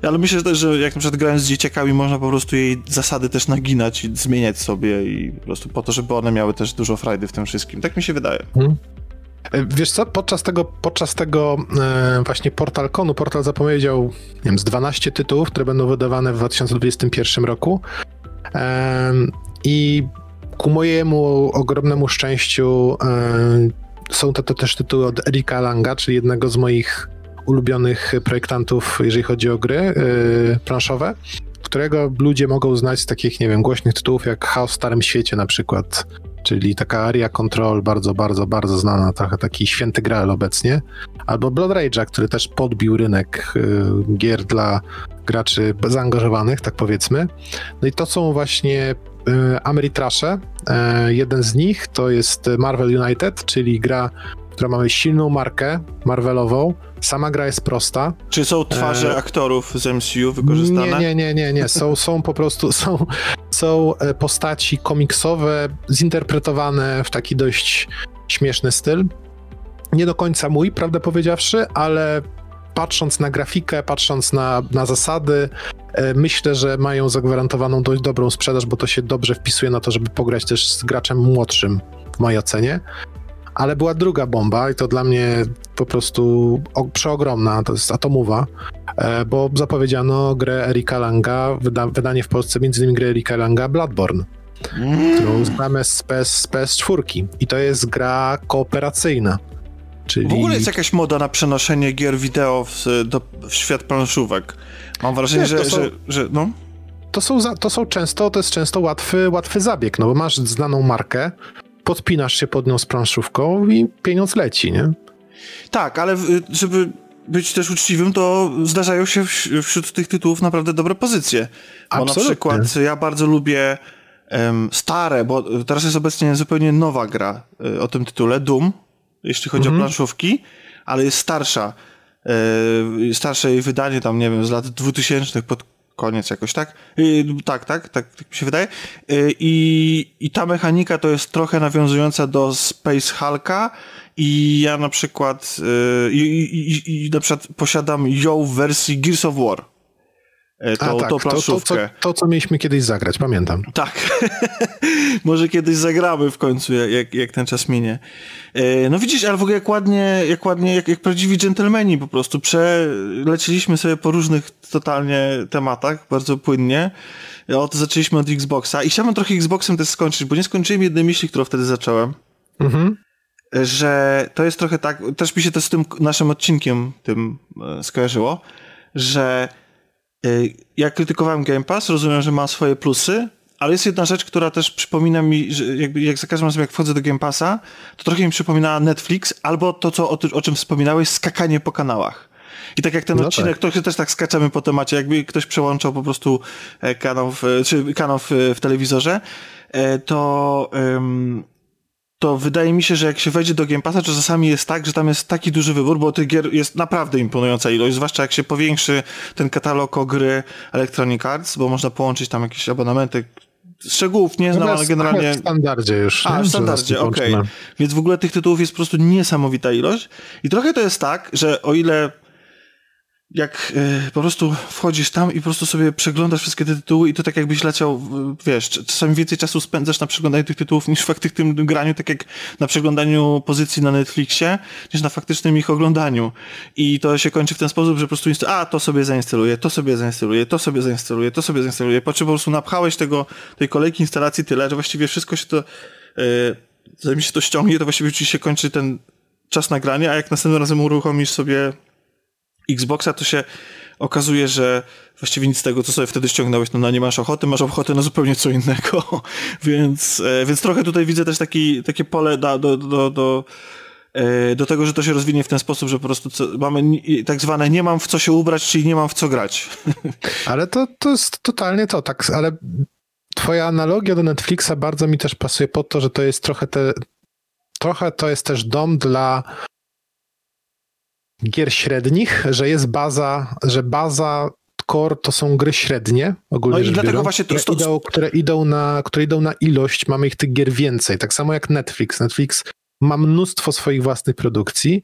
[SPEAKER 3] ale myślę że też, że jak na przykład grając z dzieciakami można po prostu jej zasady też naginać i zmieniać sobie i po prostu po to, żeby one miały też dużo frajdy w tym wszystkim. Tak mi się wydaje. Hmm.
[SPEAKER 2] Wiesz co, podczas tego, podczas tego e, właśnie Portal-Konu, Portal zapowiedział, nie wiem, z 12 tytułów, które będą wydawane w 2021 roku. E, I ku mojemu ogromnemu szczęściu e, są to, to też tytuły od Erika Langa, czyli jednego z moich ulubionych projektantów, jeżeli chodzi o gry e, planszowe, którego ludzie mogą znać z takich, nie wiem, głośnych tytułów jak Chaos w Starym Świecie na przykład, czyli taka Aria Control, bardzo, bardzo, bardzo znana, trochę taki święty graal obecnie, albo Blood Rage'a, który też podbił rynek e, gier dla graczy zaangażowanych, tak powiedzmy. No i to są właśnie E, Ameritrasze. E, jeden z nich to jest Marvel United, czyli gra, która mamy silną markę Marvelową. Sama gra jest prosta.
[SPEAKER 3] Czy są twarze e... aktorów z MCU wykorzystane?
[SPEAKER 2] Nie, nie, nie, nie, nie. Są, są po prostu, są, są e, postaci komiksowe, zinterpretowane w taki dość śmieszny styl. Nie do końca mój, prawdę powiedziawszy, ale patrząc na grafikę, patrząc na, na zasady, e, myślę, że mają zagwarantowaną dość dobrą sprzedaż, bo to się dobrze wpisuje na to, żeby pograć też z graczem młodszym, w mojej ocenie. Ale była druga bomba i to dla mnie po prostu przeogromna, to jest atomowa, e, bo zapowiedziano grę Erika Langa, wyda, wydanie w Polsce między innymi gry Erika Langa Bloodborne. Mm. którą znamy z, PS, z PS4 i to jest gra kooperacyjna.
[SPEAKER 3] Czyli... W ogóle jest jakaś moda na przenoszenie gier wideo w, do, w świat planszówek. Mam wrażenie, że, są... że, że, no.
[SPEAKER 2] To są, to są często, to jest często łatwy, łatwy zabieg, no bo masz znaną markę, podpinasz się pod nią z planszówką i pieniądz leci, nie?
[SPEAKER 3] Tak, ale żeby być też uczciwym, to zdarzają się wśród tych tytułów naprawdę dobre pozycje. Bo Absolutnie. na przykład ja bardzo lubię um, stare, bo teraz jest obecnie zupełnie nowa gra y, o tym tytule, Doom, jeśli chodzi mhm. o planszówki, ale jest starsza. Yy, starsze jej wydanie tam, nie wiem, z lat 2000 pod koniec jakoś, tak? Yy, tak, tak, tak, tak mi się wydaje. Yy, i, I ta mechanika to jest trochę nawiązująca do Space Hulka i ja na przykład i, i, i na przykład posiadam ją w wersji Gears of War.
[SPEAKER 2] E, to, A, tak, to planszówkę. To, to, co, to, co mieliśmy kiedyś zagrać, pamiętam.
[SPEAKER 3] Tak. (laughs) Może kiedyś zagramy w końcu, jak, jak ten czas minie. E, no widzisz, ale w ogóle jak ładnie, jak ładnie, jak, jak prawdziwi dżentelmeni po prostu przeleciliśmy sobie po różnych totalnie tematach, bardzo płynnie. Od, zaczęliśmy od Xboxa i chciałbym trochę Xboxem też skończyć, bo nie skończyłem jednej myśli, którą wtedy zacząłem. Mhm. Że to jest trochę tak, też mi się to z tym naszym odcinkiem tym e, skojarzyło, że ja krytykowałem Game Pass, rozumiem, że ma swoje plusy, ale jest jedna rzecz, która też przypomina mi, że jakby jak za każdym razem jak wchodzę do Game Passa, to trochę mi przypomina Netflix, albo to, co, o, o czym wspominałeś, skakanie po kanałach. I tak jak ten no odcinek, tak. trochę też tak skaczemy po temacie, jakby ktoś przełączał po prostu e, kanał w, czy kanał w, w telewizorze, e, to um, to wydaje mi się, że jak się wejdzie do Game Passa, to czasami jest tak, że tam jest taki duży wybór, bo tych gier jest naprawdę imponująca ilość, zwłaszcza jak się powiększy ten katalog o gry Electronic Arts, bo można połączyć tam jakieś abonamenty, Szczegółów nie znam, no ale generalnie...
[SPEAKER 2] W standardzie już.
[SPEAKER 3] A, w standardzie, okej. Okay. Więc w ogóle tych tytułów jest po prostu niesamowita ilość. I trochę to jest tak, że o ile jak y, po prostu wchodzisz tam i po prostu sobie przeglądasz wszystkie te tytuły i to tak jakbyś leciał, wiesz, czasami więcej czasu spędzasz na przeglądaniu tych tytułów niż w faktycznym graniu, tak jak na przeglądaniu pozycji na Netflixie, niż na faktycznym ich oglądaniu. I to się kończy w ten sposób, że po prostu a, to sobie zainstaluję, to sobie zainstaluję, to sobie zainstaluję, to sobie zainstaluję, po czym po prostu napchałeś tego, tej kolejki instalacji tyle, że właściwie wszystko się to, yy, zanim się to ściągnie, to właściwie ci się kończy ten czas nagrania, a jak następnym razem uruchomisz sobie Xboxa, to się okazuje, że właściwie nic z tego, co sobie wtedy ściągnąłeś, no na nie masz ochoty, masz ochotę na zupełnie co innego, (laughs) więc, e, więc trochę tutaj widzę też taki, takie pole do, do, do, do, e, do tego, że to się rozwinie w ten sposób, że po prostu co, mamy tak zwane nie mam w co się ubrać, czyli nie mam w co grać. (laughs)
[SPEAKER 2] Ale to, to jest totalnie to, tak, ale twoja analogia do Netflixa bardzo mi też pasuje po to, że to jest trochę te, trochę to jest też dom dla gier średnich, że jest baza, że baza core to są gry średnie, ogólnie no i dlatego biorąc, właśnie to, które, idą, które, idą na, które idą na ilość, mamy ich tych gier więcej, tak samo jak Netflix. Netflix ma mnóstwo swoich własnych produkcji,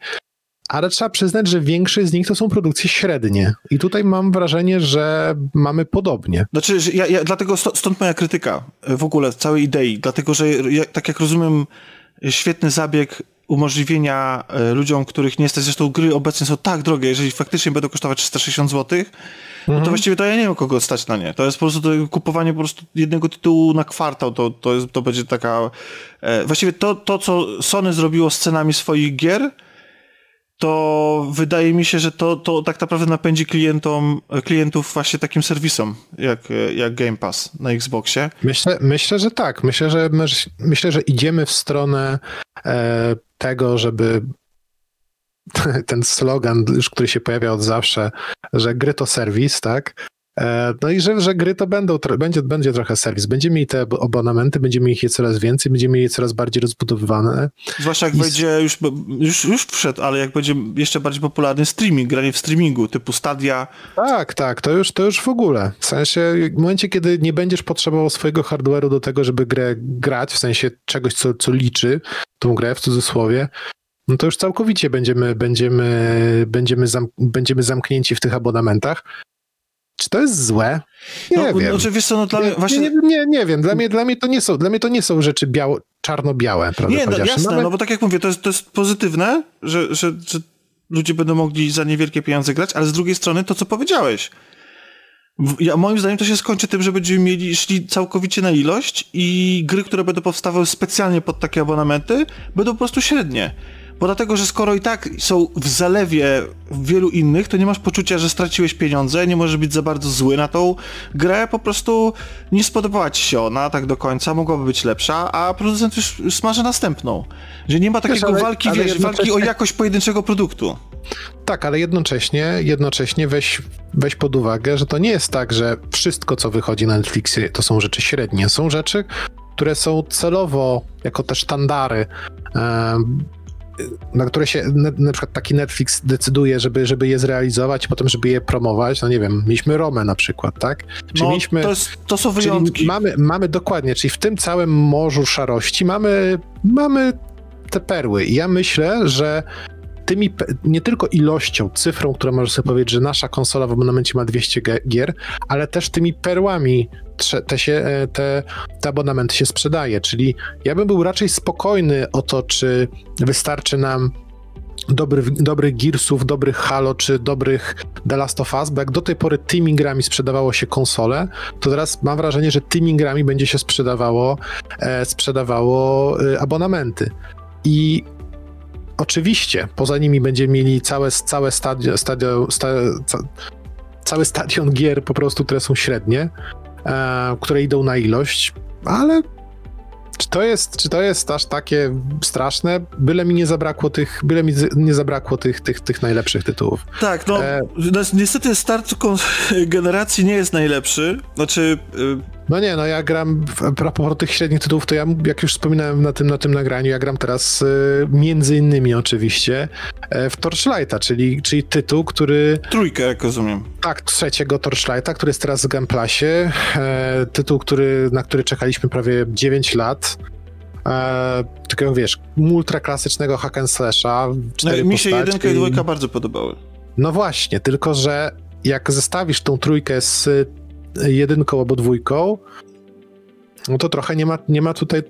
[SPEAKER 2] ale trzeba przyznać, że większość z nich to są produkcje średnie. I tutaj mam wrażenie, że mamy podobnie.
[SPEAKER 3] Znaczy, ja, ja, dlatego stąd moja krytyka w ogóle całej idei, dlatego że ja, tak jak rozumiem, świetny zabieg umożliwienia e, ludziom, których nie stać, zresztą gry obecnie są tak drogie, jeżeli faktycznie będą kosztować 360 zł, mhm. no to mhm. właściwie to ja nie wiem, kogo stać na nie. To jest po prostu to kupowanie po prostu jednego tytułu na kwartał, to, to, jest, to będzie taka... E, właściwie to, to, co Sony zrobiło z cenami swoich gier, to wydaje mi się, że to, to tak naprawdę napędzi klientom, klientów właśnie takim serwisom jak, jak Game Pass na Xboxie.
[SPEAKER 2] Myślę, myślę że tak. Myślę, że myślę, że idziemy w stronę e, tego, żeby (laughs) ten slogan, już który się pojawia od zawsze, że gry to serwis, tak? E, no i że, że gry to będą, będzie, będzie trochę serwis. Będziemy mieli te abonamenty, będziemy ich je coraz więcej, będziemy mieli je coraz bardziej rozbudowywane.
[SPEAKER 3] Zwłaszcza jak I... będzie, już, już, już wszedł, ale jak będzie jeszcze bardziej popularny streaming, granie w streamingu, typu Stadia.
[SPEAKER 2] Tak, tak, to już, to już w ogóle. W sensie, w momencie, kiedy nie będziesz potrzebował swojego hardware'u do tego, żeby grę grać, w sensie czegoś, co, co liczy tą grę w cudzysłowie, no to już całkowicie będziemy, będziemy, będziemy, zam, będziemy zamknięci w tych abonamentach. Czy to jest złe? Nie no, wiem.
[SPEAKER 3] No, wiesz co, no, dla mnie właśnie...
[SPEAKER 2] nie, nie, nie wiem. Dla mnie, dla, mnie to nie są, dla mnie to nie są rzeczy biało, czarno-białe.
[SPEAKER 3] Nie, no, jasne, Mamy... no bo tak jak mówię, to jest, to jest pozytywne, że, że, że ludzie będą mogli za niewielkie pieniądze grać, ale z drugiej strony to, co powiedziałeś. Ja, moim zdaniem to się skończy tym, że będziemy mieli szli całkowicie na ilość i gry, które będą powstawały specjalnie pod takie abonamenty, będą po prostu średnie. Bo dlatego, że skoro i tak są w zalewie wielu innych, to nie masz poczucia, że straciłeś pieniądze, nie możesz być za bardzo zły na tą grę, po prostu nie spodobała ci się ona tak do końca, mogłaby być lepsza, a producent już, smaży następną. Że nie ma takiego ale, walki, ale wiesz, walki o jakość pojedynczego produktu.
[SPEAKER 2] Tak, ale jednocześnie, jednocześnie weź, weź pod uwagę, że to nie jest tak, że wszystko, co wychodzi na Netflixie, to są rzeczy średnie. Są rzeczy, które są celowo, jako te sztandary, na które się na przykład taki Netflix decyduje, żeby, żeby je zrealizować, potem żeby je promować, no nie wiem, mieliśmy Romę na przykład, tak?
[SPEAKER 3] Czyli no, mieliśmy, to, jest, to są wyjątki.
[SPEAKER 2] Mamy, mamy dokładnie, czyli w tym całym morzu szarości mamy, mamy te perły i ja myślę, że tymi, nie tylko ilością, cyfrą, która może sobie powiedzieć, że nasza konsola w abonamencie ma 200 gier, ale też tymi perłami te, się, e, te, te abonamenty się sprzedaje. Czyli ja bym był raczej spokojny o to, czy wystarczy nam dobry, dobrych Gearsów, dobrych Halo czy dobrych The Last of Us, bo jak do tej pory tymi grami sprzedawało się konsole, to teraz mam wrażenie, że tymi grami będzie się sprzedawało, e, sprzedawało e, abonamenty. I oczywiście poza nimi będziemy mieli całe, całe stadion, stadion, sta, ca, cały stadion gier po prostu, które są średnie, e, które idą na ilość, ale czy to jest, czy to jest aż takie straszne? Byle mi nie zabrakło tych, byle mi nie zabrakło tych, tych, tych najlepszych tytułów.
[SPEAKER 3] Tak, no, e... niestety start generacji nie jest najlepszy. Znaczy, y,
[SPEAKER 2] no nie, no ja gram, a propos tych średnich tytułów, to ja, jak już wspominałem na tym, na tym nagraniu, ja gram teraz y, między innymi oczywiście y, w Torchlighta, czyli, czyli tytuł, który...
[SPEAKER 3] Trójkę, jak rozumiem.
[SPEAKER 2] Tak, trzeciego Torchlighta, który jest teraz w Game Passie. Y, tytuł, który, na który czekaliśmy prawie 9 lat. E, tylko wiesz, ultra klasycznego hack and slasha.
[SPEAKER 3] No, mi się jedynka i dwójka bardzo podobały.
[SPEAKER 2] No właśnie, tylko że jak zestawisz tą trójkę z jedynką albo dwójką, no to trochę nie ma, nie ma tutaj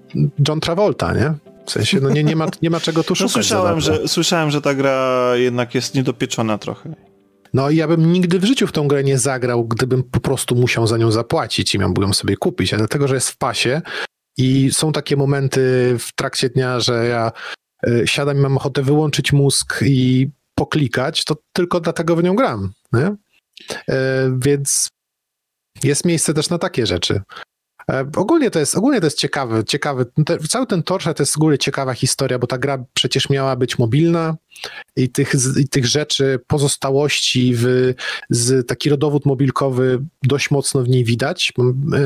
[SPEAKER 2] John Travolta, nie? W sensie, no nie, nie, ma, nie ma czego tu
[SPEAKER 3] No,
[SPEAKER 2] szukać.
[SPEAKER 3] słyszałem, że, słyszałem, że ta gra jednak jest niedopieczona trochę.
[SPEAKER 2] No i ja bym nigdy w życiu w tą grę nie zagrał, gdybym po prostu musiał za nią zapłacić i miałbym ją sobie kupić, a dlatego, że jest w pasie i są takie momenty w trakcie dnia, że ja y, siadam i mam ochotę wyłączyć mózg i poklikać, to tylko dlatego w nią gram, nie? Y, więc jest miejsce też na takie rzeczy. E, Ogólnie to jest, ogólnie to jest ciekawe, ciekawy, te, cały ten Torchlight to jest w ogóle ciekawa historia, bo ta gra przecież miała być mobilna i tych, i tych rzeczy, pozostałości w, z taki rodowód mobilkowy dość mocno w niej widać. Mam, e,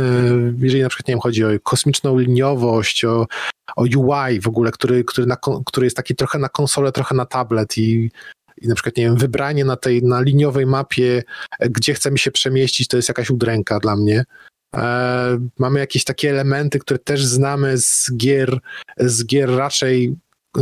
[SPEAKER 2] Jeżeli na przykład, nie wiem, chodzi o kosmiczną liniowość, o, o UI w ogóle, który, który, na, który jest taki trochę na konsolę, trochę na tablet i i na przykład, nie wiem, wybranie na tej, na liniowej mapie, e, gdzie chcemy się przemieścić, to jest jakaś udręka dla mnie. E, mamy jakieś takie elementy, które też znamy z gier, z gier raczej y,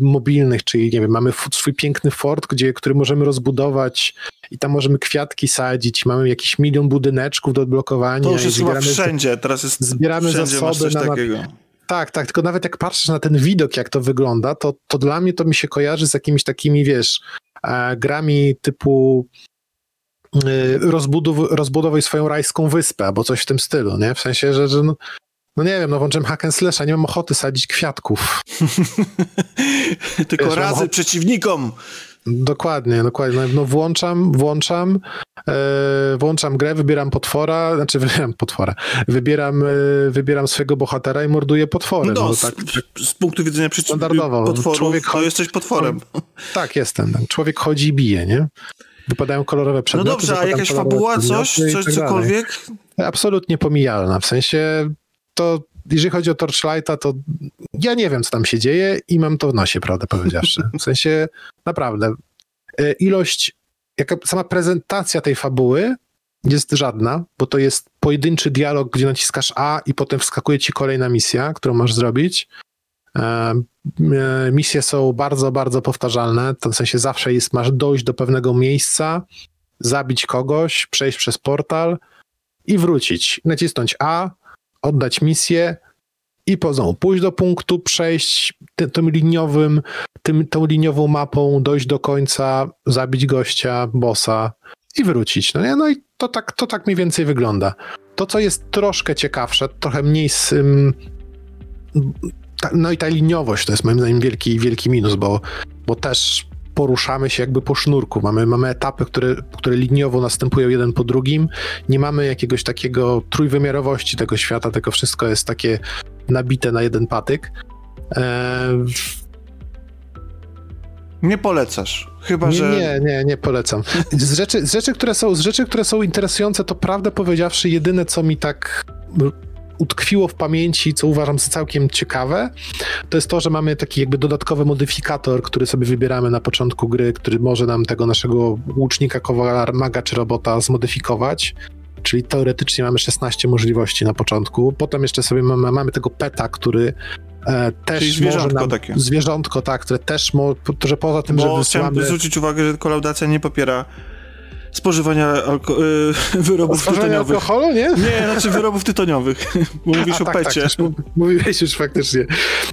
[SPEAKER 2] mobilnych, czyli nie wiem, mamy swój piękny fort, gdzie, który możemy rozbudować i tam możemy kwiatki sadzić, mamy jakiś milion budyneczków do odblokowania.
[SPEAKER 3] To już jest chyba wszędzie, teraz jest
[SPEAKER 2] zbieramy
[SPEAKER 3] wszędzie
[SPEAKER 2] zasoby
[SPEAKER 3] coś
[SPEAKER 2] na-
[SPEAKER 3] takiego.
[SPEAKER 2] Tak, tak, tylko nawet jak patrzysz na ten widok, jak to wygląda, to, to dla mnie to mi się kojarzy z jakimiś takimi, wiesz, e, grami typu y, rozbudow, rozbudowuj swoją rajską wyspę, albo coś w tym stylu, nie? W sensie, że, że no, no nie wiem, no włączyłem hack and slasha, nie mam ochoty sadzić kwiatków. (laughs)
[SPEAKER 3] Tylko
[SPEAKER 2] Wiesz,
[SPEAKER 3] razy
[SPEAKER 2] mam-
[SPEAKER 3] przeciwnikom.
[SPEAKER 2] Dokładnie, dokładnie. No, No włączam, włączam, e, włączam grę, wybieram potwora, znaczy wybieram potwora, wybieram, e, wybieram swojego bohatera i morduję potwory.
[SPEAKER 3] No,
[SPEAKER 2] No,
[SPEAKER 3] z,
[SPEAKER 2] tak,
[SPEAKER 3] z punktu widzenia
[SPEAKER 2] Standardowo.
[SPEAKER 3] potworów,
[SPEAKER 2] Człowiek
[SPEAKER 3] to jesteś potworem.
[SPEAKER 2] Tak, jestem. tak. Człowiek chodzi i bije, nie? Wypadają kolorowe
[SPEAKER 3] No
[SPEAKER 2] przedmioty.
[SPEAKER 3] dobrze, a jakaś fabuła, coś, coś,
[SPEAKER 2] tak
[SPEAKER 3] cokolwiek?
[SPEAKER 2] Absolutnie pomijalna. W sensie to, jeżeli chodzi o Torchlighta, to ja nie wiem, co tam się dzieje i mam to w nosie, prawdę powiedziawszy. W sensie, naprawdę, e, ilość, jaka sama prezentacja tej fabuły jest żadna, bo to jest pojedynczy dialog, gdzie naciskasz A i potem wskakuje ci kolejna misja, którą masz zrobić. E, e, Misje są bardzo, bardzo powtarzalne. To w sensie zawsze jest, masz dojść do pewnego miejsca, zabić kogoś, przejść przez portal i wrócić. Nacisnąć A, oddać misję i po pójść do punktu, przejść ty, tym liniowym, tym, tą liniową mapą, dojść do końca, zabić gościa, bossa i wrócić. No, nie? no i to tak, to tak mniej więcej wygląda. To, co jest troszkę ciekawsze, trochę mniej z, ym, ta, no i ta liniowość to jest moim zdaniem wielki, wielki minus, bo, bo też poruszamy się jakby po sznurku. Mamy, mamy etapy, które, które liniowo następują jeden po drugim. Nie mamy jakiegoś takiego trójwymiarowości tego świata, tylko wszystko jest takie nabite na jeden patyk. Eee,
[SPEAKER 3] Nie polecasz. Chyba,
[SPEAKER 2] nie,
[SPEAKER 3] że...
[SPEAKER 2] nie, nie, nie polecam. Z rzeczy, z, rzeczy, które są, z rzeczy, które są interesujące, to prawdę powiedziawszy, jedyne, co mi tak utkwiło w pamięci, co uważam za całkiem ciekawe, to jest to, że mamy taki jakby dodatkowy modyfikator, który sobie wybieramy na początku gry, który może nam tego naszego łucznika, kowala, maga czy robota zmodyfikować. Czyli teoretycznie mamy 16 możliwości na początku. Potem jeszcze sobie mamy, mamy tego peta, który e, też
[SPEAKER 3] Czyli zwierzątko
[SPEAKER 2] może nam,
[SPEAKER 3] takie.
[SPEAKER 2] Zwierzątko, tak, które też, mo, że poza tym, że
[SPEAKER 3] Bo
[SPEAKER 2] wysyłamy...
[SPEAKER 3] chciałem zwrócić uwagę, że kolaudacja nie popiera spożywania y, (laughs) wyrobów
[SPEAKER 2] Spożywanie
[SPEAKER 3] tytoniowych.
[SPEAKER 2] alkoholu, nie?
[SPEAKER 3] Nie, znaczy wyrobów tytoniowych. Bo (laughs) mówisz
[SPEAKER 2] A,
[SPEAKER 3] o
[SPEAKER 2] tak,
[SPEAKER 3] pecie.
[SPEAKER 2] Tak, już mówiłeś już faktycznie.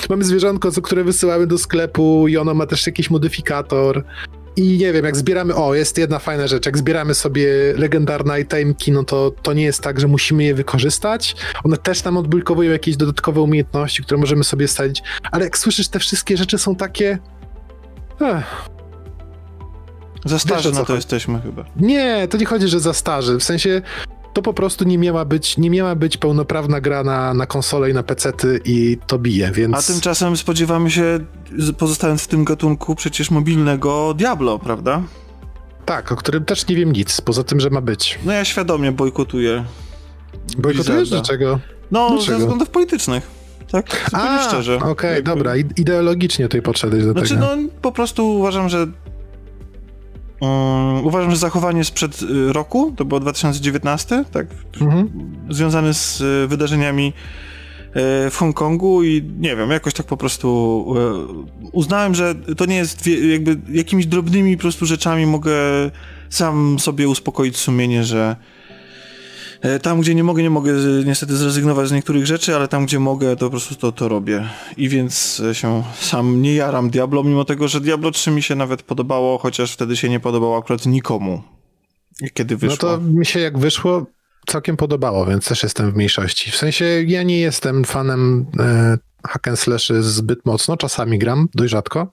[SPEAKER 2] Mamy zwierzątko, które wysyłamy do sklepu i ono ma też jakiś modyfikator. I nie wiem, jak zbieramy, o, jest jedna fajna rzecz, jak zbieramy sobie legendarne itemki, no to, to nie jest tak, że musimy je wykorzystać. One też nam odblokowują jakieś dodatkowe umiejętności, które możemy sobie stawić, ale jak słyszysz, te wszystkie rzeczy są takie... Ech,
[SPEAKER 3] Za starzy na to jesteśmy chyba.
[SPEAKER 2] Nie, to nie chodzi, że za starzy. W sensie to po prostu nie miała być, nie miała być pełnoprawna gra na, na konsolę i na pecety i to bije, więc...
[SPEAKER 3] A tymczasem spodziewamy się, pozostając w tym gatunku, przecież mobilnego Diablo, prawda?
[SPEAKER 2] Tak, o którym też nie wiem nic, poza tym, że ma być.
[SPEAKER 3] No ja świadomie bojkotuję.
[SPEAKER 2] Bojkotujesz dlaczego?
[SPEAKER 3] No,
[SPEAKER 2] Dlaczego?
[SPEAKER 3] ze względów politycznych. Tak? Zupełnie
[SPEAKER 2] A,
[SPEAKER 3] szczerze.
[SPEAKER 2] okej,
[SPEAKER 3] Jakby-
[SPEAKER 2] dobra, ideologicznie tutaj podszedłeś do
[SPEAKER 3] Znaczy,
[SPEAKER 2] tego.
[SPEAKER 3] no po prostu uważam, że. Um, uważam, że zachowanie sprzed y, roku, to było 2019, tak?
[SPEAKER 2] Mhm.
[SPEAKER 3] Związane z y, wydarzeniami w Hongkongu i nie wiem, jakoś tak po prostu uznałem, że to nie jest jakby jakimiś drobnymi po prostu rzeczami mogę sam sobie uspokoić sumienie, że tam, gdzie nie mogę, nie mogę niestety zrezygnować z niektórych rzeczy, ale tam, gdzie mogę, to po prostu to, to robię. I więc e, się sam nie jaram Diablo, mimo tego, że Diablo 3 mi się nawet podobało, chociaż wtedy się nie podobało akurat nikomu. Kiedy wyszło.
[SPEAKER 2] No to mi się jak wyszło, całkiem podobało, więc też jestem w mniejszości. W sensie ja nie jestem fanem e, hack and slashy zbyt mocno, czasami gram, dość rzadko.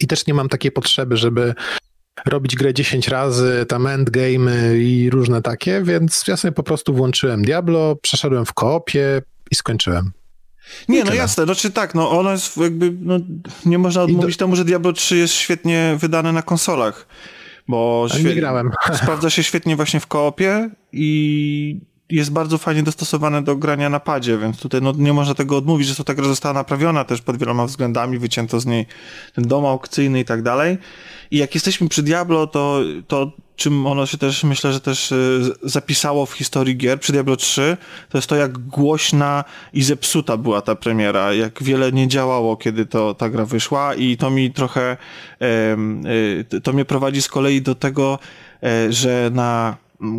[SPEAKER 2] I też nie mam takiej potrzeby, żeby robić grę 10 razy, tam endgame i różne takie, więc ja sobie po prostu włączyłem Diablo, przeszedłem w koopie i skończyłem.
[SPEAKER 3] Nie, no jasne, znaczy tak, no ono jest jakby, no, nie można odmówić do... temu, że Diablo 3 jest świetnie wydane na konsolach, bo
[SPEAKER 2] świe... nie grałem.
[SPEAKER 3] sprawdza się świetnie właśnie w koopie i jest bardzo fajnie dostosowane do grania na padzie, więc tutaj no, nie można tego odmówić, że ta gra została naprawiona też pod wieloma względami, wycięto z niej ten dom aukcyjny i tak dalej. I jak jesteśmy przy Diablo, to, to czym ono się też, myślę, że też y, zapisało w historii gier przy Diablo 3, to jest to, jak głośna i zepsuta była ta premiera, jak wiele nie działało, kiedy to ta gra wyszła i to mi trochę, y, to mnie prowadzi z kolei do tego, e, że na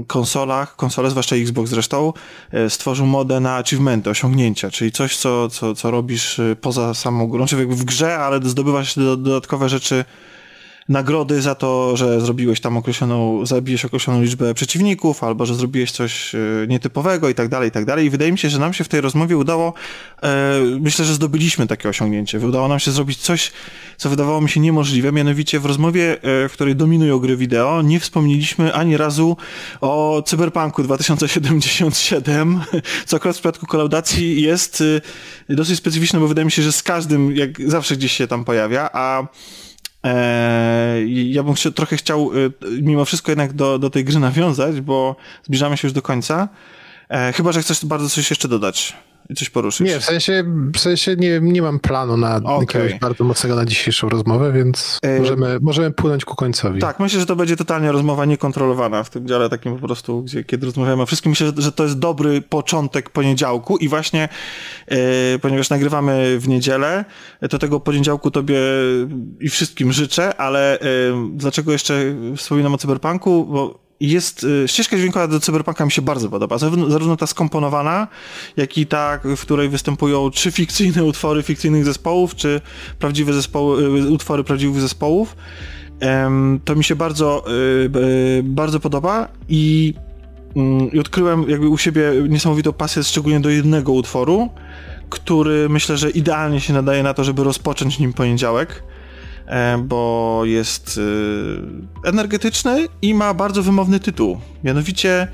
[SPEAKER 3] konsolach, konsole, zwłaszcza Xbox zresztą, e, stworzył modę na achievementy, osiągnięcia, czyli coś, co, co, co robisz y, poza samą grą, czyli jakby w grze, ale zdobywasz dodatkowe rzeczy nagrody za to, że zrobiłeś tam określoną, zabijesz określoną liczbę przeciwników, albo że zrobiłeś coś e, nietypowego i tak dalej, i tak dalej. I wydaje mi się, że nam się w tej rozmowie udało, e, myślę, że zdobyliśmy takie osiągnięcie. Udało nam się zrobić coś, co wydawało mi się niemożliwe, mianowicie w rozmowie, e, w której dominują gry wideo, nie wspomnieliśmy ani razu o Cyberpunku 2077, co akurat w przypadku kolaudacji jest dosyć specyficzne, bo wydaje mi się, że z każdym, jak zawsze gdzieś się tam pojawia, a ja bym się, trochę chciał y, mimo wszystko jednak do, do tej gry nawiązać, bo zbliżamy się już do końca. Eee, chyba, że chcesz bardzo coś jeszcze dodać i coś poruszyć.
[SPEAKER 2] Nie, w sensie, w sensie nie, nie mam planu na okay. jakiegoś bardzo mocnego na dzisiejszą rozmowę, więc e... możemy, możemy płynąć ku końcowi.
[SPEAKER 3] Tak, myślę, że to będzie totalnie rozmowa niekontrolowana w tym dziale takim po prostu, gdzie kiedy rozmawiamy o wszystkim. Myślę, że, to jest dobry początek poniedziałku i właśnie e, ponieważ nagrywamy w niedzielę, to tego poniedziałku tobie i wszystkim życzę, ale e, dlaczego jeszcze wspominam o Cyberpunku? Bo jest, y, ścieżka dźwiękowa do Cyberpunka mi się bardzo podoba, zarówno ta skomponowana, jak i ta, w której występują czy fikcyjne utwory fikcyjnych zespołów, czy prawdziwe zespoły, y, utwory prawdziwych zespołów. To mi się bardzo, y, bardzo podoba i, mm, i odkryłem jakby u siebie niesamowitą pasję, szczególnie do jednego utworu, który myślę, że idealnie się nadaje na to, żeby rozpocząć nim poniedziałek. E, bo jest e, energetyczny i ma bardzo wymowny tytuł. Mianowicie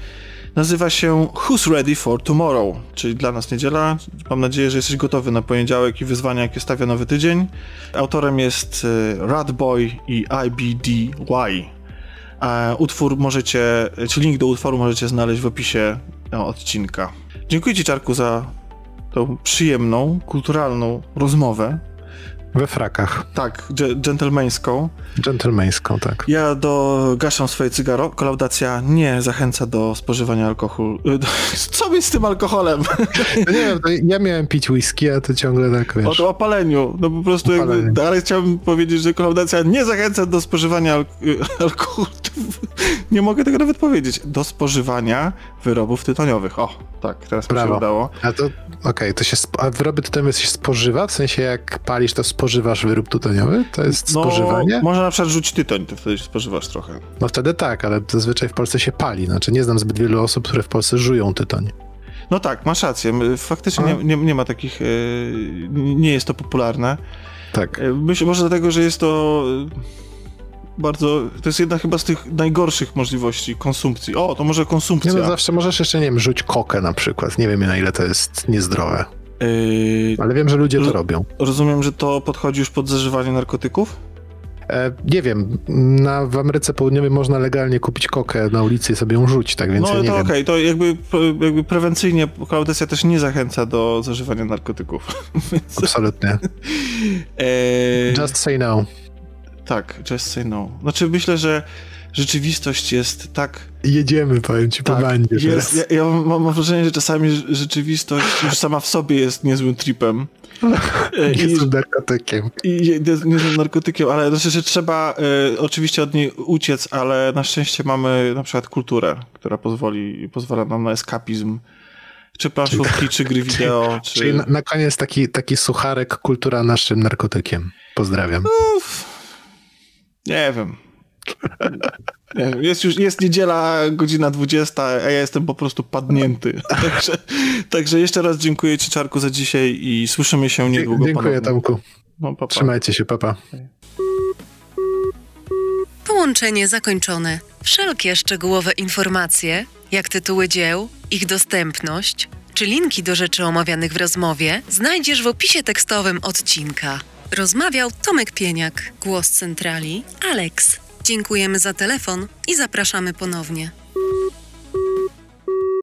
[SPEAKER 3] nazywa się Who's Ready for Tomorrow, czyli dla nas niedziela. Mam nadzieję, że jesteś gotowy na poniedziałek i wyzwania, jakie stawia nowy tydzień. Autorem jest e, Radboy i IBDY. Utwór możecie, czy link do utworu możecie znaleźć w opisie odcinka. Dziękuję Ci, Czarku, za tą przyjemną, kulturalną rozmowę.
[SPEAKER 2] We frakach.
[SPEAKER 3] Tak, dżentelmeńską.
[SPEAKER 2] Dżentelmeńską, tak.
[SPEAKER 3] Ja dogaszam swoje cygaro. Kolaudacja nie zachęca do spożywania alkoholu. (laughs) Co mi z tym alkoholem? (laughs)
[SPEAKER 2] No nie wiem, ja miałem pić whisky, a ty ciągle tak wiesz.
[SPEAKER 3] O, o opaleniu. No po prostu jakby, ale chciałbym powiedzieć, że kolaudacja nie zachęca do spożywania al (laughs) alkoholu. nie mogę tego nawet powiedzieć. Do spożywania wyrobów tytoniowych. O, tak, teraz Brawo. mi się udało.
[SPEAKER 2] A to, okej, okay, to się, a wyroby tytoniowe się spożywa? W sensie jak palisz, to spożywasz wyrób tytoniowy? To jest no, spożywanie?
[SPEAKER 3] Można na przykład rzucić tytoń, to wtedy spożywasz trochę.
[SPEAKER 2] No wtedy tak, ale zazwyczaj w Polsce się pali. Znaczy nie znam zbyt wielu osób, które w Polsce żują tytoń.
[SPEAKER 3] No tak, masz rację. Faktycznie nie, nie, nie, ma takich, e, nie jest to popularne.
[SPEAKER 2] Tak.
[SPEAKER 3] E, myślę, może dlatego, że jest to bardzo, to jest jedna chyba z tych najgorszych możliwości konsumpcji. O, to może konsumpcja.
[SPEAKER 2] Nie, no zawsze możesz jeszcze, nie wiem, rzuć kokę na przykład. Nie wiem na ile to jest niezdrowe. Yy, Ale wiem, że ludzie to robią.
[SPEAKER 3] Rozumiem, że to podchodzi już pod zażywanie narkotyków?
[SPEAKER 2] E, nie wiem, na, w Ameryce Południowej można legalnie kupić kokę na ulicy i sobie ją rzucić, tak więc
[SPEAKER 3] no,
[SPEAKER 2] ja nie
[SPEAKER 3] to
[SPEAKER 2] okej,
[SPEAKER 3] okay. to jakby, jakby prewencyjnie klaudacja też nie zachęca do zażywania narkotyków. (laughs)
[SPEAKER 2] Absolutnie. (laughs) e... Just say no.
[SPEAKER 3] Tak, just say no. Znaczy myślę, że rzeczywistość jest tak
[SPEAKER 2] Jedziemy, powiem ci, po
[SPEAKER 3] tak,
[SPEAKER 2] bandzie
[SPEAKER 3] jest, ja, ja mam, mam wrażenie, że czasami rzeczywistość już sama w sobie jest niezłym tripem. (laughs)
[SPEAKER 2] Jest narkotykiem.
[SPEAKER 3] i jest niezłym narkotykiem, ale znaczy, że trzeba e, oczywiście od niej uciec, ale na szczęście mamy na przykład kulturę, która pozwoli, pozwala nam na eskapizm. Czy planszówki, czy gry wideo, czy...
[SPEAKER 2] Czyli na, na koniec taki, taki sucharek, kultura naszym narkotykiem. Pozdrawiam.
[SPEAKER 3] Uff. Nie wiem. (laughs) Wiem. Jest już jest niedziela, godzina 20, a ja jestem po prostu padnięty. (laughs) Także, także jeszcze raz dziękuję Ci, Czarku, za dzisiaj i słyszymy się niedługo
[SPEAKER 2] Dziękuję,
[SPEAKER 3] ponownie.
[SPEAKER 2] Tomku.
[SPEAKER 3] No, pa, pa.
[SPEAKER 2] Trzymajcie się, papa.
[SPEAKER 1] Połączenie zakończone. Wszelkie szczegółowe informacje, jak tytuły dzieł, ich dostępność, czy linki do rzeczy omawianych w rozmowie, znajdziesz w opisie tekstowym odcinka. Rozmawiał Tomek Pieniak, głos centrali, Alex. Dziękujemy za telefon i zapraszamy ponownie.